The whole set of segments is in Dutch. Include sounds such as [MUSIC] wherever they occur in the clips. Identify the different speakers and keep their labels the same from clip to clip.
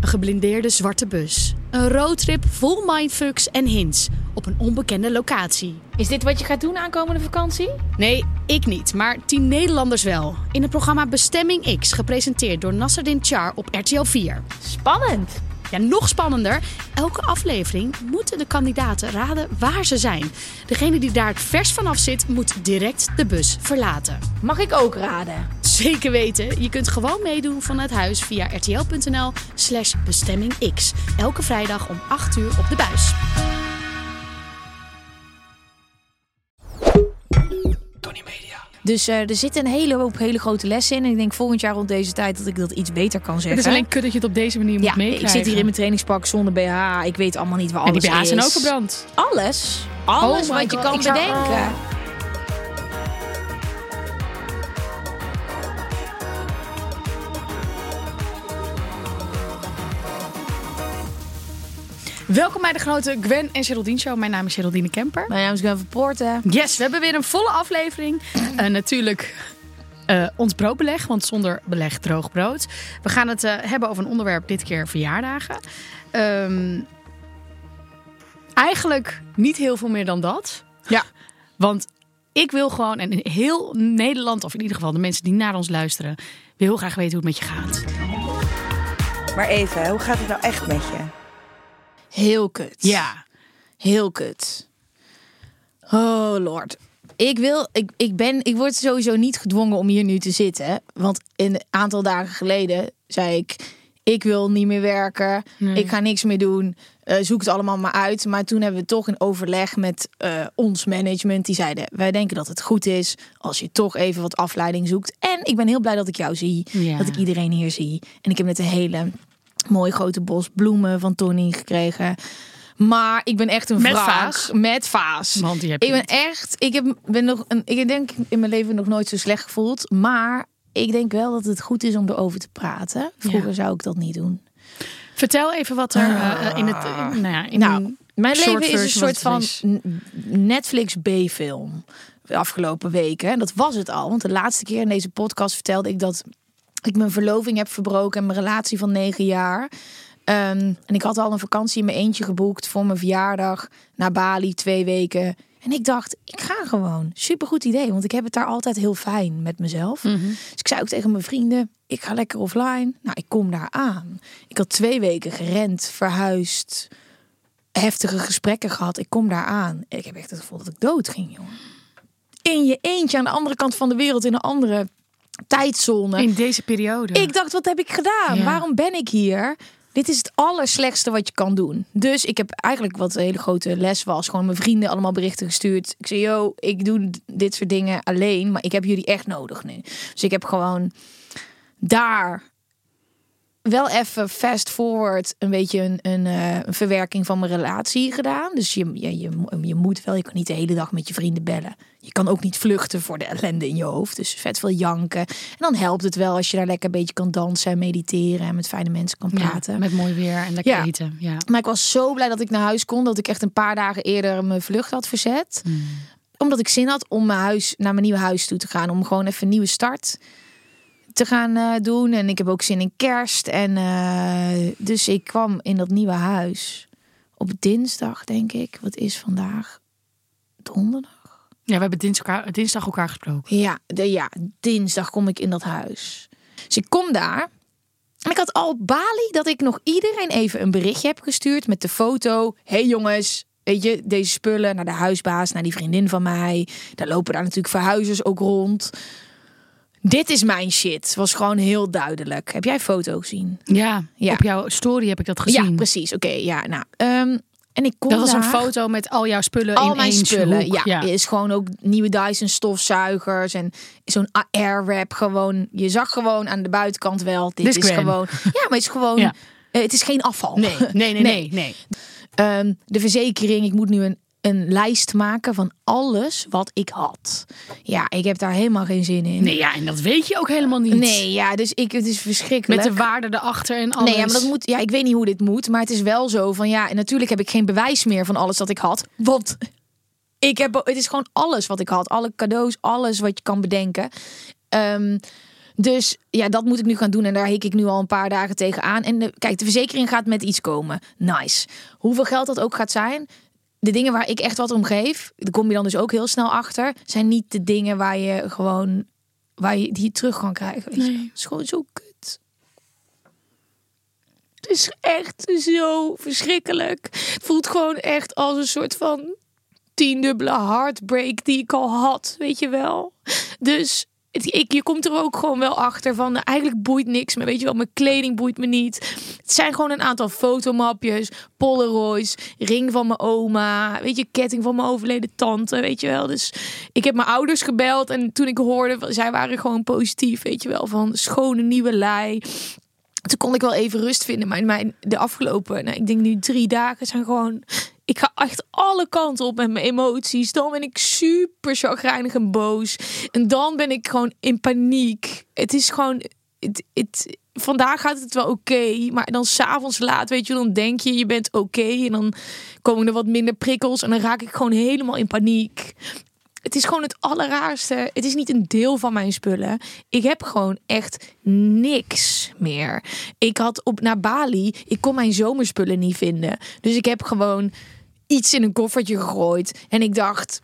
Speaker 1: Een geblindeerde zwarte bus. Een roadtrip vol mindfucks en hints op een onbekende locatie.
Speaker 2: Is dit wat je gaat doen aankomende vakantie?
Speaker 1: Nee, ik niet, maar tien Nederlanders wel. In het programma Bestemming X, gepresenteerd door Nasserdin Char op RTL 4.
Speaker 2: Spannend.
Speaker 1: Ja, nog spannender. Elke aflevering moeten de kandidaten raden waar ze zijn. Degene die daar het vers vanaf zit, moet direct de bus verlaten.
Speaker 2: Mag ik ook raden?
Speaker 1: Zeker weten, je kunt gewoon meedoen vanuit huis via rtl.nl slash bestemmingx. Elke vrijdag om 8 uur op de buis.
Speaker 3: Dus eh, er zit een hele hoop hele grote lessen in. En ik denk volgend jaar rond deze tijd dat ik dat iets beter kan zeggen.
Speaker 1: Het is alleen kut dat je het op deze manier moet
Speaker 3: ja,
Speaker 1: meekrijgen.
Speaker 3: ik zit hier in mijn trainingspak zonder BH. Ik weet allemaal niet waar
Speaker 1: En
Speaker 3: alles
Speaker 1: die BH's zijn
Speaker 3: is.
Speaker 1: ook verbrand.
Speaker 3: Alles. Alles
Speaker 1: Oh
Speaker 3: wat je kan
Speaker 1: ik zou- Welkom bij de grote Gwen en Geraldine Show. Mijn naam is Geraldine Kemper.
Speaker 3: Mijn naam is Gwen van Poorten.
Speaker 1: Yes, we hebben weer een volle aflevering. [CLEARS THROAT] Eh, natuurlijk eh, ons broodbeleg, want zonder beleg droog brood. We gaan het eh, hebben over een onderwerp, dit keer verjaardagen. Ehm, eigenlijk niet heel veel meer dan dat.
Speaker 3: Ja. [LAUGHS]
Speaker 1: Want ik wil gewoon, en in heel Nederland, of in ieder geval de mensen die naar ons luisteren, wil heel graag weten hoe het met je gaat.
Speaker 4: Maar even, hoe gaat het nou echt met je?
Speaker 3: Heel kut.
Speaker 1: Ja.
Speaker 3: Heel kut. Oh lord. Ik wil, ik, ik ben, ik word sowieso niet gedwongen om hier nu te zitten. Want een aantal dagen geleden zei ik, ik wil niet meer werken. Ik ga niks meer doen. Eh, zoek het allemaal maar uit. Maar toen hebben we toch in overleg met eh, ons management. Die zeiden, wij denken dat het goed is als je toch even wat afleiding zoekt. En ik ben heel blij dat ik jou zie.
Speaker 1: Ja.
Speaker 3: Dat ik iedereen hier zie. En ik heb net een hele mooi grote bos bloemen van Tony gekregen. Maar ik ben echt een
Speaker 1: Met
Speaker 3: wraak.
Speaker 1: vaas?
Speaker 3: Met vaas.
Speaker 1: Want die heb
Speaker 3: Ik ben echt, ik heb, ben nog een, ik denk in mijn leven nog nooit zo slecht gevoeld. Maar ik denk wel dat het goed is om erover te praten. Vroeger zou ik dat niet doen.
Speaker 1: Vertel even wat er eh, eh, in het. eh, nou ja, in
Speaker 3: nou, mijn leven is een soort van Netflix B-film. De afgelopen weken. En dat was het al. Want de laatste keer in deze podcast vertelde ik dat ik mijn verloving heb verbroken en mijn relatie van negen jaar. Ehm, en ik had al een vakantie in mijn eentje geboekt voor mijn verjaardag naar Bali, twee weken. En ik dacht, ik ga gewoon. Supergoed idee, want ik heb het daar altijd heel fijn met mezelf.
Speaker 1: Mhm.
Speaker 3: Dus ik zei ook tegen mijn vrienden, ik ga lekker offline. Nou, ik kom daar aan. Ik had twee weken gerend, verhuisd, heftige gesprekken gehad. Ik kom daar aan. Ik heb echt het gevoel dat ik dood ging, jongen. In je eentje aan de andere kant van de wereld, in een andere tijdzone.
Speaker 1: in deze periode.
Speaker 3: Ik dacht, wat heb ik gedaan?
Speaker 1: Ja.
Speaker 3: Waarom ben ik hier? Dit is het allerslechtste wat je kan doen. Dus ik heb eigenlijk wat een hele grote les was. Gewoon mijn vrienden allemaal berichten gestuurd. Ik zei, yo, ik doe dit soort dingen alleen. Maar ik heb jullie echt nodig nu. Dus ik heb gewoon daar wel even fast forward een beetje een, een, eh, een verwerking van mijn relatie gedaan. Dus je, je, je, je moet wel, je kan niet de hele dag met je vrienden bellen. Je kan ook niet vluchten voor de ellende in je hoofd. Dus vet veel janken. En dan helpt het wel als je daar lekker een beetje kan dansen en mediteren en met fijne mensen kan
Speaker 1: Ja,
Speaker 3: praten.
Speaker 1: met mooi weer en lekker
Speaker 3: Ja.
Speaker 1: eten. Ja.
Speaker 3: Maar ik was zo blij dat ik naar huis kon. Dat ik echt een paar dagen eerder mijn vlucht had verzet. Omdat ik zin had om mijn huis, naar mijn nieuwe huis toe te gaan. Om gewoon even een nieuwe start te gaan eh, doen. En ik heb ook zin in kerst. En eh, dus ik kwam in dat nieuwe huis op dinsdag, denk ik. Wat is vandaag? Donderdag?
Speaker 1: ja, we hebben dinsdag elkaar, dinsdag elkaar gesproken.
Speaker 3: Ja, de, ja, dinsdag kom ik in dat huis. Dus ik kom daar. En ik had al Bali dat ik nog iedereen even een berichtje heb gestuurd met de foto. hey jongens, weet je, deze spullen naar de huisbaas, naar die vriendin van mij. Daar lopen daar natuurlijk verhuizers ook rond. Dit is mijn shit. Was gewoon heel duidelijk. Heb jij foto gezien?
Speaker 1: Ja,
Speaker 3: Ja.
Speaker 1: op jouw story heb ik dat gezien.
Speaker 3: Ja, precies. Oké, ja, nou. ehm, En ik kon
Speaker 1: Dat was een
Speaker 3: daar-
Speaker 1: foto met al jouw spullen
Speaker 3: al
Speaker 1: in
Speaker 3: mijn
Speaker 1: één
Speaker 3: spullen. Ja, is gewoon ook nieuwe Dyson stofzuigers en zo'n airwrap. Gewoon, je zag gewoon aan de buitenkant wel. Dit
Speaker 1: is grand.
Speaker 3: gewoon. [LAUGHS] Ja, maar het is gewoon.
Speaker 1: Ja.
Speaker 3: eh, het is geen afval.
Speaker 1: Nee, nee, nee, [LAUGHS] nee, nee.
Speaker 3: Ehm, de verzekering, ik moet nu een, een lijst maken van alles wat ik had. Ja, ik heb daar helemaal geen zin in.
Speaker 1: Nee, ja, en dat weet je ook helemaal niet.
Speaker 3: Nee, ja, dus ik, het is verschrikkelijk.
Speaker 1: Met de waarde erachter en alles.
Speaker 3: Nee, ja, maar dat moet. Ja, ik weet niet hoe dit moet, maar het is wel zo van ja. En natuurlijk heb ik geen bewijs meer van alles dat ik had, want [LAUGHS] ik heb. Het is gewoon alles wat ik had, alle cadeaus, alles wat je kan bedenken. Ehm, dus ja, dat moet ik nu gaan doen en daar hik ik nu al een paar dagen tegenaan. En de, kijk, de verzekering gaat met iets komen. Nice. Hoeveel geld dat ook gaat zijn. De dingen waar ik echt wat om geef, daar kom je dan dus ook heel snel achter, zijn niet de dingen waar je gewoon waar je die terug kan krijgen. Weet je?
Speaker 1: Nee.
Speaker 3: Het is gewoon zo kut. Het is echt zo verschrikkelijk. Het voelt gewoon echt als een soort van tiendubbele heartbreak die ik al had, weet je wel. Dus het, je komt er ook gewoon wel achter van, nou, eigenlijk boeit niks me, weet je wel. Mijn kleding boeit me niet. Het zijn gewoon een aantal fotomapjes, polaroids, ring van mijn oma, weet je, ketting van mijn overleden tante, weet je wel. Dus ik heb mijn ouders gebeld en toen ik hoorde, zij waren gewoon positief, weet je wel, van schone nieuwe lei. Toen kon ik wel even rust vinden. Maar mijn, de afgelopen, nou, ik denk nu drie dagen zijn gewoon... Echt alle kanten op met mijn emoties. Dan ben ik super chagrijnig en boos. En dan ben ik gewoon in paniek. Het is gewoon... Vandaag gaat het wel oké. maar dan s'avonds laat, weet je, dan denk je je bent oké. en dan komen er wat minder prikkels. En dan raak ik gewoon helemaal in paniek. Het is gewoon het allerraarste. Het is niet een deel van mijn spullen. Ik heb gewoon echt niks meer. Ik had op naar Bali. Ik kon mijn zomerspullen niet vinden. Dus ik heb gewoon iets in een koffertje gegooid. En ik dacht,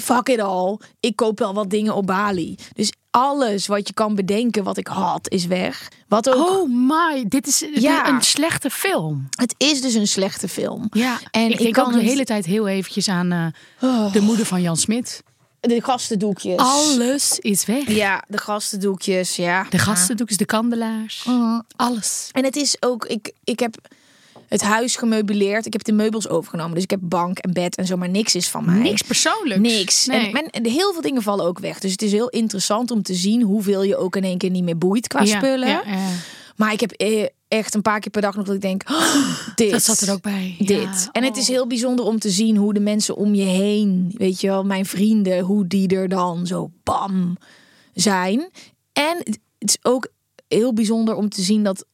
Speaker 3: fuck it all. Ik koop wel wat dingen op Bali. Dus alles wat je kan bedenken wat ik had is weg. Wat ook.
Speaker 1: Oh my, dit is
Speaker 3: Ja.
Speaker 1: een slechte film.
Speaker 3: Het is dus een slechte film.
Speaker 1: Ja,
Speaker 3: En
Speaker 1: ik,
Speaker 3: ik kan
Speaker 1: ook de
Speaker 3: het-
Speaker 1: hele tijd heel eventjes aan eh, de moeder van Jan Smit.
Speaker 3: De gastendoekjes.
Speaker 1: Alles is weg.
Speaker 3: Ja, de gastendoekjes. Ja.
Speaker 1: De gastendoekjes, de kandelaars, alles.
Speaker 3: En het is ook, ik, ik heb het huis gemeubileerd. Ik heb de meubels overgenomen. Dus ik heb bank en bed en zo, maar niks is van mij.
Speaker 1: Niks persoonlijks.
Speaker 3: Niks.
Speaker 1: Nee.
Speaker 3: En, en heel veel dingen vallen ook weg. Dus het is heel interessant om te zien hoeveel je ook in één keer niet meer boeit qua
Speaker 1: Ja,
Speaker 3: spullen.
Speaker 1: ja, ja.
Speaker 3: Maar ik heb eh, echt een paar keer per dag nog dat ik denk, oh, [GASPS] dit.
Speaker 1: Dat zat er ook bij.
Speaker 3: Dit.
Speaker 1: Ja,
Speaker 3: En het
Speaker 1: oh.
Speaker 3: is heel bijzonder om te zien hoe de mensen om je heen, weet je wel, mijn vrienden, hoe die er dan zo bam zijn. En het is ook heel bijzonder om te zien dat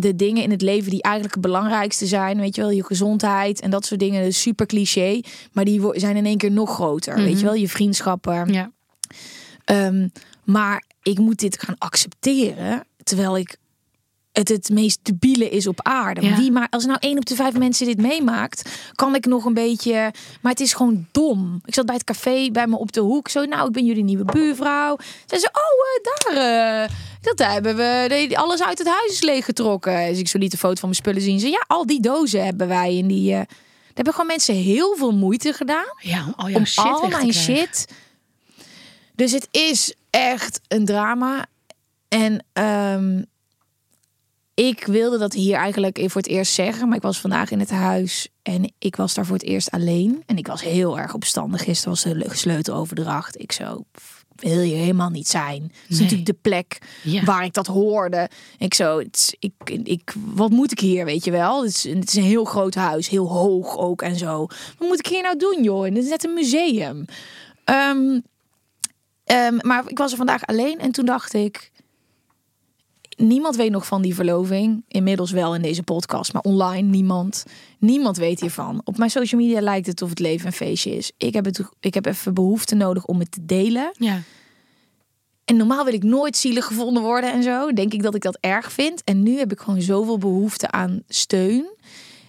Speaker 3: de dingen in het leven die eigenlijk het belangrijkste zijn, weet je wel, je gezondheid en dat soort dingen, super cliché, maar die zijn in één keer nog groter, weet je wel, je vriendschappen.
Speaker 1: Ja.
Speaker 3: Ehm, maar ik moet dit gaan accepteren, terwijl ik het het meest debiele is op aarde.
Speaker 1: Ja.
Speaker 3: Wie maar als nou één op de vijf mensen dit meemaakt, kan ik nog een beetje. Maar het is gewoon dom. Ik zat bij het café bij me op de hoek. Zo, nou, ik ben jullie nieuwe buurvrouw. Zei ze, oh, eh, daar. eh, dat hebben we. Alles uit het huis is leeggetrokken. Dus ik zo liet de foto van mijn spullen zien. Ze, ja, al die dozen hebben wij in die. eh daar hebben gewoon mensen heel veel moeite gedaan
Speaker 1: Ja, om al jouw
Speaker 3: om
Speaker 1: shit
Speaker 3: al mijn shit. Dus het is echt een drama. En ehm, ik wilde dat hier eigenlijk voor het eerst zeggen. Maar ik was vandaag in het huis en ik was daar voor het eerst alleen. En ik was heel erg opstandig. Gisteren was de sleutenoverdracht. Ik zo, wil je helemaal niet zijn. Het is
Speaker 1: Nee.
Speaker 3: natuurlijk de plek
Speaker 1: Ja.
Speaker 3: waar ik dat hoorde. Ik zo, het ik, ik, wat moet ik hier, weet je wel? Het is, het is een heel groot huis, heel hoog ook en zo. Wat moet ik hier nou doen, joh? En Het is net een museum. Ehm, ehm, maar ik was er vandaag alleen en toen dacht ik... Niemand weet nog van die verloving. Inmiddels wel in deze podcast, maar online niemand. Niemand weet hiervan. Op mijn social media lijkt het of het leven een feestje is. Ik heb, het, ik heb even behoefte nodig om het te delen.
Speaker 1: Ja.
Speaker 3: En normaal wil ik nooit zielig gevonden worden en zo. Denk ik dat ik dat erg vind. En nu heb ik gewoon zoveel behoefte aan steun.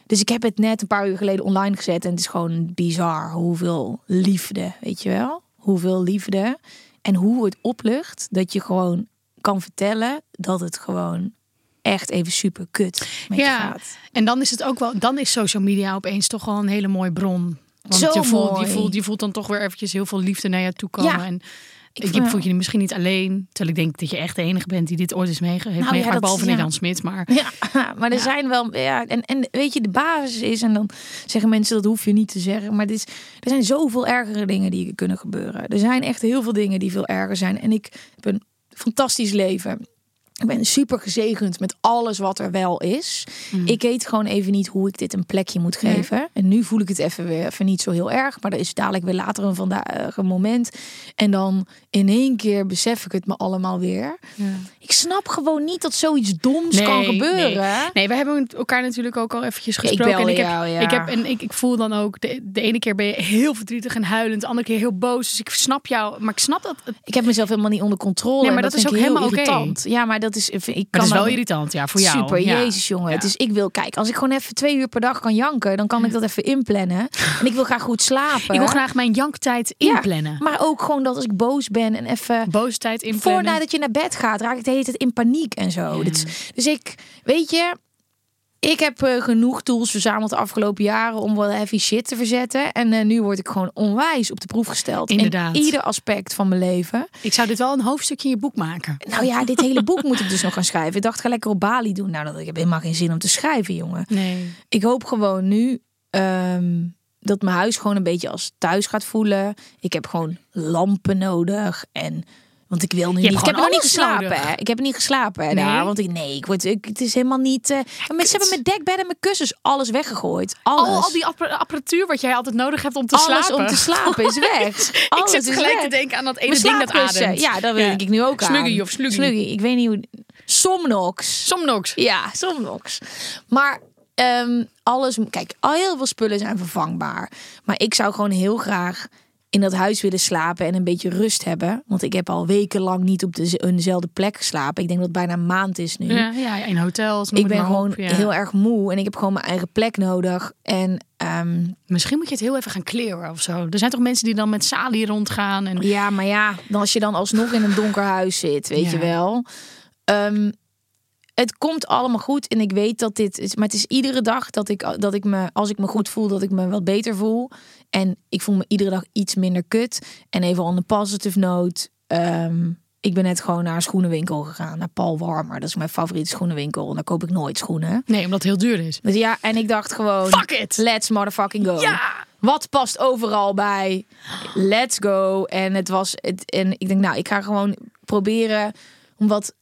Speaker 3: Dus ik heb het net een paar uur geleden online gezet. En het is gewoon bizar hoeveel liefde, weet je wel? Hoeveel liefde. En hoe het oplucht dat je gewoon kan vertellen dat het gewoon echt even super kut met je
Speaker 1: ja.
Speaker 3: gaat.
Speaker 1: En dan is het ook wel, dan is social media opeens toch wel een hele mooie bron. Want
Speaker 3: Zo
Speaker 1: je, voelt, je,
Speaker 3: mooi.
Speaker 1: voelt, je voelt dan toch weer eventjes heel veel liefde naar je toe komen.
Speaker 3: Ja.
Speaker 1: En Ik je voelt je misschien niet alleen. Terwijl ik denk dat je echt de enige bent die dit ooit eens meege- heeft
Speaker 3: Nou
Speaker 1: meegemaakt. behalve
Speaker 3: ja.
Speaker 1: Nederland Smit. Maar
Speaker 3: Ja, [LAUGHS] maar er zijn wel, ja, en, en weet je, de basis is, en dan zeggen mensen dat hoef je niet te zeggen, maar dit is, er zijn zoveel ergere dingen die kunnen gebeuren. Er zijn echt heel veel dingen die veel erger zijn. En ik heb een fantastisch leven. Ik ben super gezegend met alles wat er wel is. Ik weet gewoon even niet hoe ik dit een plekje moet geven. En nu voel ik het even weer even niet zo heel erg. Maar er is dadelijk weer later een vandaag een moment. En dan in één keer besef ik het me allemaal weer. Ik snap gewoon niet dat zoiets doms kan gebeuren.
Speaker 1: Nee. nee, we hebben elkaar natuurlijk ook al eventjes
Speaker 3: Ik
Speaker 1: gesproken.
Speaker 3: belde
Speaker 1: en ik heb,
Speaker 3: jou, ja.
Speaker 1: ik heb en ik, ik voel dan ook, de, de ene keer ben je heel verdrietig en huilend, de andere keer heel boos. Dus ik snap jou, maar ik snap dat. het-
Speaker 3: Ik heb mezelf helemaal niet onder controle.
Speaker 1: Nee, maar dat is ook
Speaker 3: ik heel
Speaker 1: helemaal
Speaker 3: irritant. Ja, maar dat is. Ik kan
Speaker 1: Maar het is wel
Speaker 3: dat-
Speaker 1: irritant, ja, voor jou.
Speaker 3: Super,
Speaker 1: ja.
Speaker 3: jezus jongen.
Speaker 1: Ja.
Speaker 3: Dus ik wil, kijk, als ik gewoon even twee uur per dag kan janken, dan kan ik dat even inplannen. En ik wil graag goed slapen. [LAUGHS]
Speaker 1: Ik wil graag mijn janktijd
Speaker 3: Ja,
Speaker 1: inplannen.
Speaker 3: maar ook gewoon dat als ik boos ben en even...
Speaker 1: Boosheid inplannen.
Speaker 3: Voordat je naar bed gaat, raak ik de hele tijd in paniek en zo. Is- dus ik, weet je, ik heb eh, genoeg tools verzameld de afgelopen jaren om wel heavy shit te verzetten. En eh, nu word ik gewoon onwijs op de proef gesteld.
Speaker 1: Inderdaad.
Speaker 3: In ieder aspect van mijn leven.
Speaker 1: Ik zou dit wel een hoofdstukje in je boek maken.
Speaker 3: Nou ja, dit hele boek moet ik dus nog gaan schrijven. Ik dacht, ga lekker op Bali doen. Nou, dat, ik heb helemaal geen zin om te schrijven, jongen.
Speaker 1: Nee.
Speaker 3: Ik hoop gewoon nu ehm, dat mijn huis gewoon een beetje als thuis gaat voelen. Ik heb gewoon lampen nodig en want ik wil nu niet. Ik heb nog niet
Speaker 1: alles
Speaker 3: geslapen.
Speaker 1: nodig.
Speaker 3: Ik heb niet geslapen
Speaker 1: Nee?
Speaker 3: daar, want ik nee, ik word ik, het is helemaal niet. maar mensen hebben mijn dekbed en mijn kussens alles weggegooid. Alles.
Speaker 1: Al, al die appara- apparatuur wat jij altijd nodig hebt om te
Speaker 3: alles
Speaker 1: slapen.
Speaker 3: om te slapen is weg. [LAUGHS]
Speaker 1: ik
Speaker 3: Alles
Speaker 1: zit gelijk
Speaker 3: weg.
Speaker 1: te denken aan dat ene ding dat ademt.
Speaker 3: Ja, dat weet ik nu ook aan.
Speaker 1: Sluggy of sluggy.
Speaker 3: Sluggy. Ik weet niet hoe. Somnox.
Speaker 1: Somnox.
Speaker 3: Ja, Somnox. Maar ehm, alles, kijk, al heel veel spullen zijn vervangbaar. Maar ik zou gewoon heel graag in dat huis willen slapen en een beetje rust hebben. Want ik heb al wekenlang niet op de, eenzelfde plek geslapen. Ik denk dat het bijna een maand is nu.
Speaker 1: Ja, ja, in hotels.
Speaker 3: Ik ben gewoon
Speaker 1: op, ja.
Speaker 3: heel erg moe en ik heb gewoon mijn eigen plek nodig. En ehm,
Speaker 1: Misschien moet je het heel even gaan kleren of zo. Er zijn toch mensen die dan met salie rondgaan. En...
Speaker 3: ja, maar ja, dan als je dan alsnog in een donker huis zit, weet
Speaker 1: Ja.
Speaker 3: je wel. Ehm, het komt allemaal goed en ik weet dat dit is, maar het is iedere dag dat ik dat ik me als ik me goed voel dat ik me wat beter voel en ik voel me iedere dag iets minder kut en even on een positive note. ehm, ik ben net gewoon naar een schoenenwinkel gegaan, naar Paul Warmer. Dat is mijn favoriete schoenenwinkel en daar koop ik nooit schoenen.
Speaker 1: Nee, omdat het heel duur is.
Speaker 3: Dus ja, en ik dacht gewoon,
Speaker 1: Fuck it!
Speaker 3: let's motherfucking go.
Speaker 1: Ja!
Speaker 3: Wat past overal bij? Let's go. En het was het en ik denk, nou, ik ga gewoon proberen om wat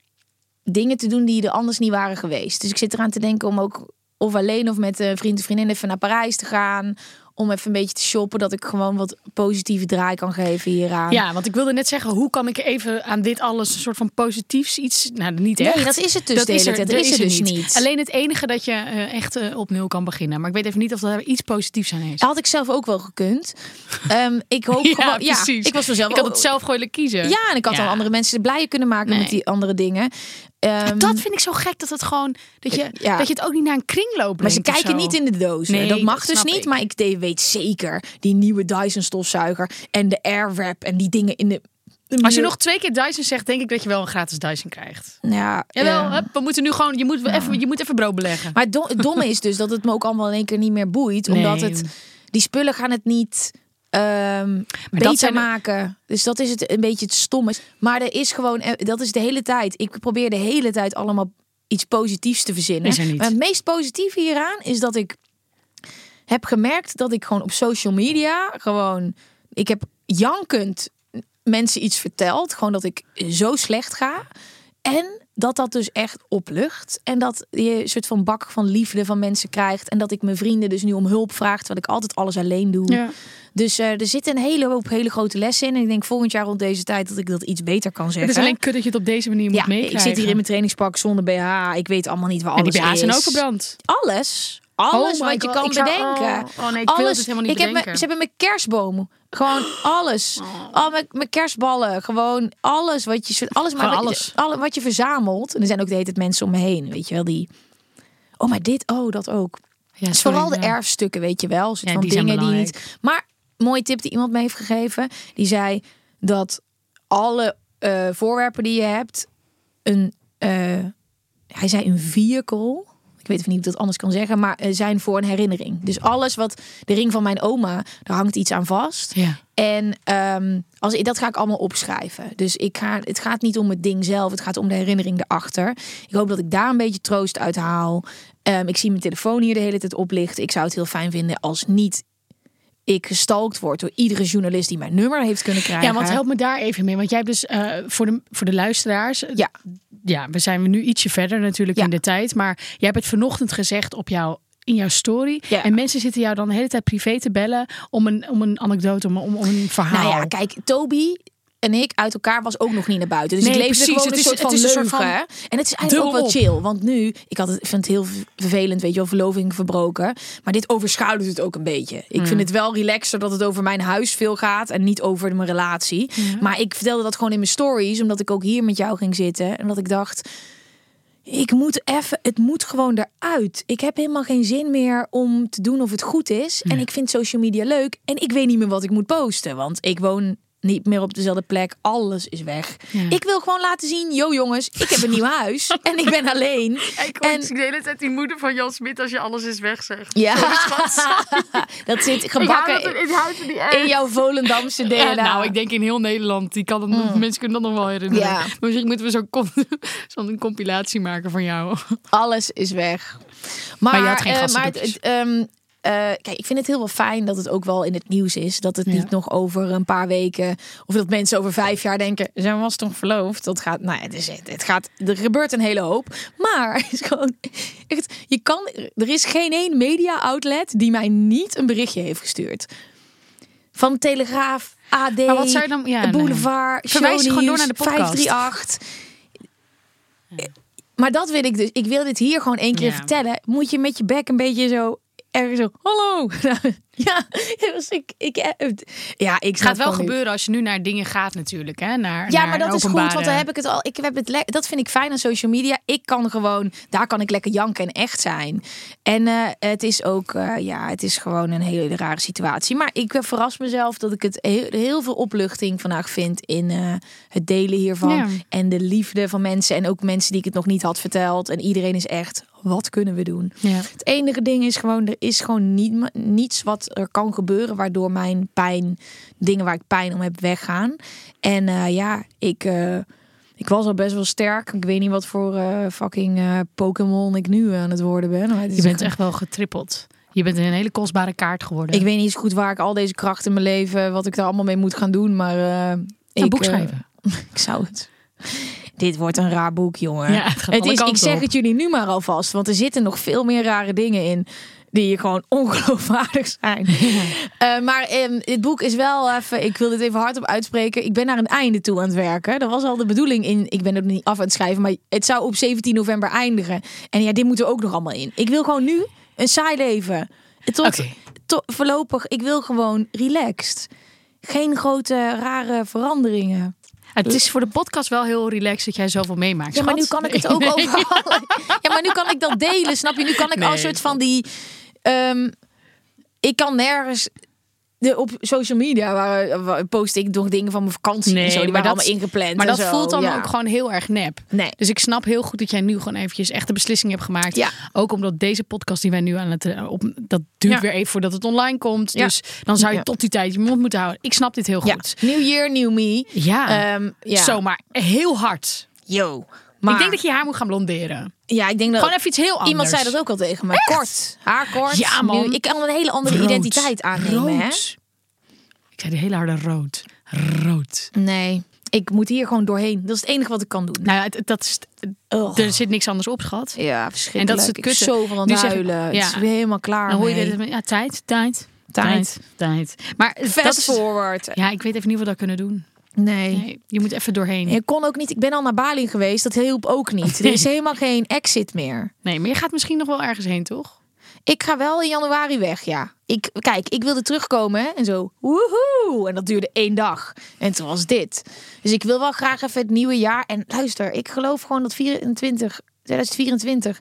Speaker 3: dingen te doen die er anders niet waren geweest. Dus ik zit eraan te denken om ook of alleen of met een vriend of vriendin even naar Parijs te gaan. Om even een beetje te shoppen, dat ik gewoon wat positieve draai kan geven hieraan.
Speaker 1: Ja, want ik wilde net zeggen, hoe kan ik even aan dit alles een soort van positiefs iets... Nou, niet
Speaker 3: Nee,
Speaker 1: echt.
Speaker 3: dat is het dus de hele tijd. Dat is het dus niet.
Speaker 1: Alleen het enige dat je eh, echt eh, op nul kan beginnen. Maar ik weet even niet of er iets positiefs aan is.
Speaker 3: Had ik zelf ook wel gekund. [LAUGHS] Ehm, ik hoop gewoon, ja, ik was mezelf.
Speaker 1: Ik had het zelf gewoon kiezen.
Speaker 3: Ja, en ik had
Speaker 1: Ja.
Speaker 3: dan andere mensen blijer kunnen maken
Speaker 1: Nee.
Speaker 3: met die andere dingen. Ehm,
Speaker 1: Dat vind ik zo gek dat het gewoon dat je,
Speaker 3: Ja.
Speaker 1: dat je het ook niet naar een kringloop
Speaker 3: Maar ze
Speaker 1: brengt
Speaker 3: kijken niet in de doos.
Speaker 1: Nee,
Speaker 3: dat mag
Speaker 1: dat
Speaker 3: dus niet.
Speaker 1: ik.
Speaker 3: Maar ik weet zeker die nieuwe Dyson stofzuiger en de Airwrap en die dingen in de.
Speaker 1: Als je nog twee keer Dyson zegt, denk ik dat je wel een gratis Dyson krijgt.
Speaker 3: ja,
Speaker 1: Jawel, hup, we moeten nu gewoon, je moet, even, je moet even brood beleggen.
Speaker 3: Maar het do- het domme is dus dat het me ook allemaal in één keer niet meer boeit, omdat het die spullen gaan het niet. Ehm beter maken. Dus dat is het een beetje het stomme. Maar er is gewoon, eh, dat is de hele tijd. Ik probeer de hele tijd allemaal iets positiefs te verzinnen.
Speaker 1: Er.
Speaker 3: Maar het meest positieve hieraan is dat ik heb gemerkt dat ik gewoon op social media gewoon, ik heb jankend mensen iets verteld, gewoon dat ik zo slecht ga. En dat dat dus echt oplucht. En dat je een soort van bak van liefde van mensen krijgt. En dat ik mijn vrienden dus nu om hulp vraag. Terwijl ik altijd alles alleen doe.
Speaker 1: Ja.
Speaker 3: Dus eh, er zit een hele hoop hele grote lessen in. En ik denk volgend jaar rond deze tijd dat ik dat iets beter kan zeggen.
Speaker 1: Het is alleen kut dat je het op deze manier moet
Speaker 3: ja,
Speaker 1: meekrijgen.
Speaker 3: ik zit hier in mijn trainingspak zonder BH. Ik weet allemaal niet waar
Speaker 1: En
Speaker 3: alles
Speaker 1: die BH's
Speaker 3: is.
Speaker 1: zijn ook verbrand.
Speaker 3: Alles. Alles
Speaker 1: Oh
Speaker 3: wat je
Speaker 1: God,
Speaker 3: kan
Speaker 1: zou-
Speaker 3: bedenken.
Speaker 1: oh, oh nee, ik wil
Speaker 3: alles.
Speaker 1: het helemaal niet
Speaker 3: ik heb
Speaker 1: bedenken.
Speaker 3: me, ze hebben mijn kerstboom. Gewoon alles. Al mijn, mijn kerstballen. Gewoon alles wat je... Alles, maar wat,
Speaker 1: alles.
Speaker 3: Je, alle, wat je verzamelt. En er zijn ook de hele tijd mensen om me heen. Weet je wel, die... Oh, maar dit, oh, dat ook.
Speaker 1: Ja,
Speaker 3: Dus
Speaker 1: sorry,
Speaker 3: vooral de erfstukken, weet je wel. Soort
Speaker 1: Ja,
Speaker 3: van
Speaker 1: die
Speaker 3: dingen die niet. Maar mooie tip die iemand me heeft gegeven. Die zei dat alle eh, voorwerpen die je hebt, een. eh, hij zei een vehicle. Ik weet even niet hoe ik dat anders kan zeggen, maar eh, zijn voor een herinnering. Dus alles wat de ring van mijn oma, daar hangt iets aan vast.
Speaker 1: Ja.
Speaker 3: En ehm, als, dat ga ik allemaal opschrijven. Dus ik ga, het gaat niet om het ding zelf, het gaat om de herinnering erachter. Ik hoop dat ik daar een beetje troost uit haal. Ehm, ik zie mijn telefoon hier de hele tijd oplichten. Ik zou het heel fijn vinden als niet ik gestalkt word door iedere journalist die mijn nummer heeft kunnen krijgen.
Speaker 1: Ja, want help me daar even mee. Want jij hebt dus eh, voor, de, voor de luisteraars.
Speaker 3: Ja.
Speaker 1: Ja, we zijn nu ietsje verder natuurlijk
Speaker 3: Ja.
Speaker 1: in de tijd. Maar jij hebt het vanochtend gezegd op jouw, in jouw story.
Speaker 3: Ja.
Speaker 1: En mensen zitten jou dan de hele tijd privé te bellen om een, om een anekdote, om, om, om een verhaal.
Speaker 3: Nou ja, kijk, Toby en ik uit elkaar was ook nog niet naar buiten. Dus
Speaker 1: Nee,
Speaker 3: ik leefde
Speaker 1: precies.
Speaker 3: gewoon
Speaker 1: Het
Speaker 3: een soort van
Speaker 1: het is een
Speaker 3: leugen.
Speaker 1: soort van
Speaker 3: en het is eigenlijk ook wel chill. Want nu, ik had het, vind het heel vervelend, weet je wel, verloving verbroken. Maar dit overschaduwt het ook een beetje. Ik vind het wel relaxer dat het over mijn huis veel gaat en niet over mijn relatie. Maar ik vertelde dat gewoon in mijn stories, omdat ik ook hier met jou ging zitten. En dat ik dacht... Ik moet even, het moet gewoon eruit. Ik heb helemaal geen zin meer om te doen of het goed is. En ik vind social media leuk. En ik weet niet meer wat ik moet posten. Want ik woon niet meer op dezelfde plek. Alles is weg.
Speaker 1: Ja.
Speaker 3: Ik wil gewoon laten zien, yo jongens, ik heb een nieuw huis. [LAUGHS] En ik ben alleen.
Speaker 1: Ik
Speaker 3: en
Speaker 1: de hele tijd die moeder van Jan Smit als je alles is weg zegt.
Speaker 3: ja, [LAUGHS] dat zit gebakken in jouw Volendamse DNA.
Speaker 1: Ja, nou, ik denk in heel Nederland. Die kan het, Mensen kunnen dat nog wel herinneren.
Speaker 3: Ja.
Speaker 1: Maar Misschien moeten we zo'n [LAUGHS] zo'n compilatie maken van jou.
Speaker 3: Alles is weg. Maar,
Speaker 1: Maar je had geen gasten
Speaker 3: maar het, het, kijk, ik vind het heel wel fijn dat het ook wel in het nieuws is. Dat het
Speaker 1: Ja.
Speaker 3: niet nog over een paar weken of dat mensen over vijf jaar denken: zijn was toch verloofd? Dat gaat, nou, ja, het is, het gaat, er gebeurt een hele hoop. Maar [LAUGHS] het is gewoon echt, je kan, er is geen één media outlet die mij niet een berichtje heeft gestuurd. Van Telegraaf, AD,
Speaker 1: Maar wat zou je dan- ja, nee.
Speaker 3: Boulevard,
Speaker 1: Verwijs gewoon door naar de podcast.
Speaker 3: 538. Maar dat wil ik dus. Ik wil dit hier gewoon één keer
Speaker 1: Ja.
Speaker 3: vertellen. Moet je met je bek een beetje zo ergens zo. Hallo. [LAUGHS] [LAUGHS] ja, dus ik, ik, eh, ja, ik
Speaker 1: gaat wel gebeuren als je nu naar dingen gaat natuurlijk. Hè? Naar,
Speaker 3: Ja,
Speaker 1: naar
Speaker 3: maar dat is goed, want dan heb ik het al. Ik heb het dat vind ik fijn aan social media. Ik kan gewoon, daar kan ik lekker janken en echt zijn. En eh, het is ook, eh, ja, het is gewoon een hele rare situatie. Maar ik verras mezelf dat ik het heel, heel veel opluchting vandaag vind in het delen hiervan.
Speaker 1: Ja.
Speaker 3: En de liefde van mensen en ook mensen die ik het nog niet had verteld. En iedereen is echt, wat kunnen we doen?
Speaker 1: Ja.
Speaker 3: Het enige ding is gewoon, er is gewoon niet, niets wat er kan gebeuren waardoor mijn pijn, dingen waar ik pijn om heb, weggaan. En eh, ja, ik, eh, ik was al best wel sterk. Ik weet niet wat voor eh, fucking Pokémon ik nu aan het worden ben. Maar het is
Speaker 1: Je bent echt wel getrippeld. Je bent een hele kostbare kaart geworden.
Speaker 3: Ik weet niet eens goed waar ik al deze kracht in mijn leven, wat ik daar allemaal mee moet gaan doen. Maar
Speaker 1: een
Speaker 3: ik,
Speaker 1: boek schrijven. [LAUGHS]
Speaker 3: ik zou het. Dit wordt een raar boek, jongen.
Speaker 1: Ja, het
Speaker 3: is, ik zeg het jullie nu maar alvast, want er zitten nog veel meer rare dingen in die gewoon [LAUGHS] ongeloofwaardig zijn. Eh, maar ehm, dit boek is wel even, ik wil dit even hardop uitspreken. Ik ben naar een einde toe aan het werken. Dat was al de bedoeling in, ik ben er niet af aan het schrijven, maar het zou op 17 november eindigen. En ja, dit moet er ook nog allemaal in. Ik wil gewoon nu een saai leven. Tot, tot voorlopig, ik wil gewoon relaxed. Geen grote rare veranderingen.
Speaker 1: Het is voor de podcast wel heel relaxed dat jij zoveel meemaakt.
Speaker 3: Ja, maar nu kan ik het ook
Speaker 1: Nee. [LAUGHS]
Speaker 3: over. Ja, maar nu kan ik dat delen, snap je? Nu kan ik
Speaker 1: Nee,
Speaker 3: als soort van die. Ehm, ik kan nergens. De, op social media waar, waar post ik nog dingen van mijn vakantie en
Speaker 1: Nee,
Speaker 3: zo. Die
Speaker 1: maar
Speaker 3: waren
Speaker 1: dat-
Speaker 3: allemaal ingepland.
Speaker 1: Maar
Speaker 3: en
Speaker 1: dat
Speaker 3: zo,
Speaker 1: voelt dan
Speaker 3: ja.
Speaker 1: ook gewoon heel erg nep.
Speaker 3: Nee.
Speaker 1: Dus ik snap heel goed dat jij nu gewoon eventjes echt de beslissing hebt gemaakt.
Speaker 3: Ja.
Speaker 1: Ook omdat deze podcast die wij nu aan het eh, op, dat duurt
Speaker 3: Ja.
Speaker 1: weer even voordat het online komt.
Speaker 3: Ja.
Speaker 1: Dus dan zou je tot die tijd je mond moeten houden. Ik snap dit heel goed.
Speaker 3: New Year, New Me.
Speaker 1: Ja.
Speaker 3: Ja.
Speaker 1: Zomaar heel hard.
Speaker 3: Yo. Maar,
Speaker 1: Ik denk dat je haar moet gaan blonderen.
Speaker 3: ja, ik denk dat
Speaker 1: Gewoon even iets heel anders.
Speaker 3: iemand zei dat ook al tegen mij. Kort, haar kort.
Speaker 1: Ja, man.
Speaker 3: Nu- ik kan een hele andere
Speaker 1: Rood.
Speaker 3: identiteit aannemen. Hè?
Speaker 1: Rood. Ik zei die hele harde rood. Rood.
Speaker 3: Nee, ik moet hier gewoon doorheen. Dat is het enige wat ik kan doen.
Speaker 1: Nou, ja, dat is, er zit niks anders op, schat.
Speaker 3: Ja, verschrikkelijk.
Speaker 1: En dat is het kutte.
Speaker 3: zo van
Speaker 1: Nu
Speaker 3: het
Speaker 1: zeg-
Speaker 3: huilen.
Speaker 1: ja.
Speaker 3: Het is weer helemaal klaar
Speaker 1: Dan hoor je dit, ja, tijd, tijd,
Speaker 3: Tijd.
Speaker 1: tijd. Maar dat
Speaker 3: Fast
Speaker 1: is,
Speaker 3: forward.
Speaker 1: ja, ik weet even niet wat we dat kunnen doen.
Speaker 3: Nee.
Speaker 1: Nee, je moet even doorheen.
Speaker 3: Ik kon ook niet. Ik ben al naar Bali geweest. Dat hielp ook niet. [LAUGHS] Er is helemaal geen exit meer.
Speaker 1: Nee, maar je gaat misschien nog wel ergens heen, toch?
Speaker 3: Ik ga wel in januari weg, ja. Ik, kijk, ik wilde terugkomen hè, en zo. Woehoe! En dat duurde één dag. En toen was dit. Dus ik wil wel graag even het nieuwe jaar. En luister, ik geloof gewoon dat 24, 2024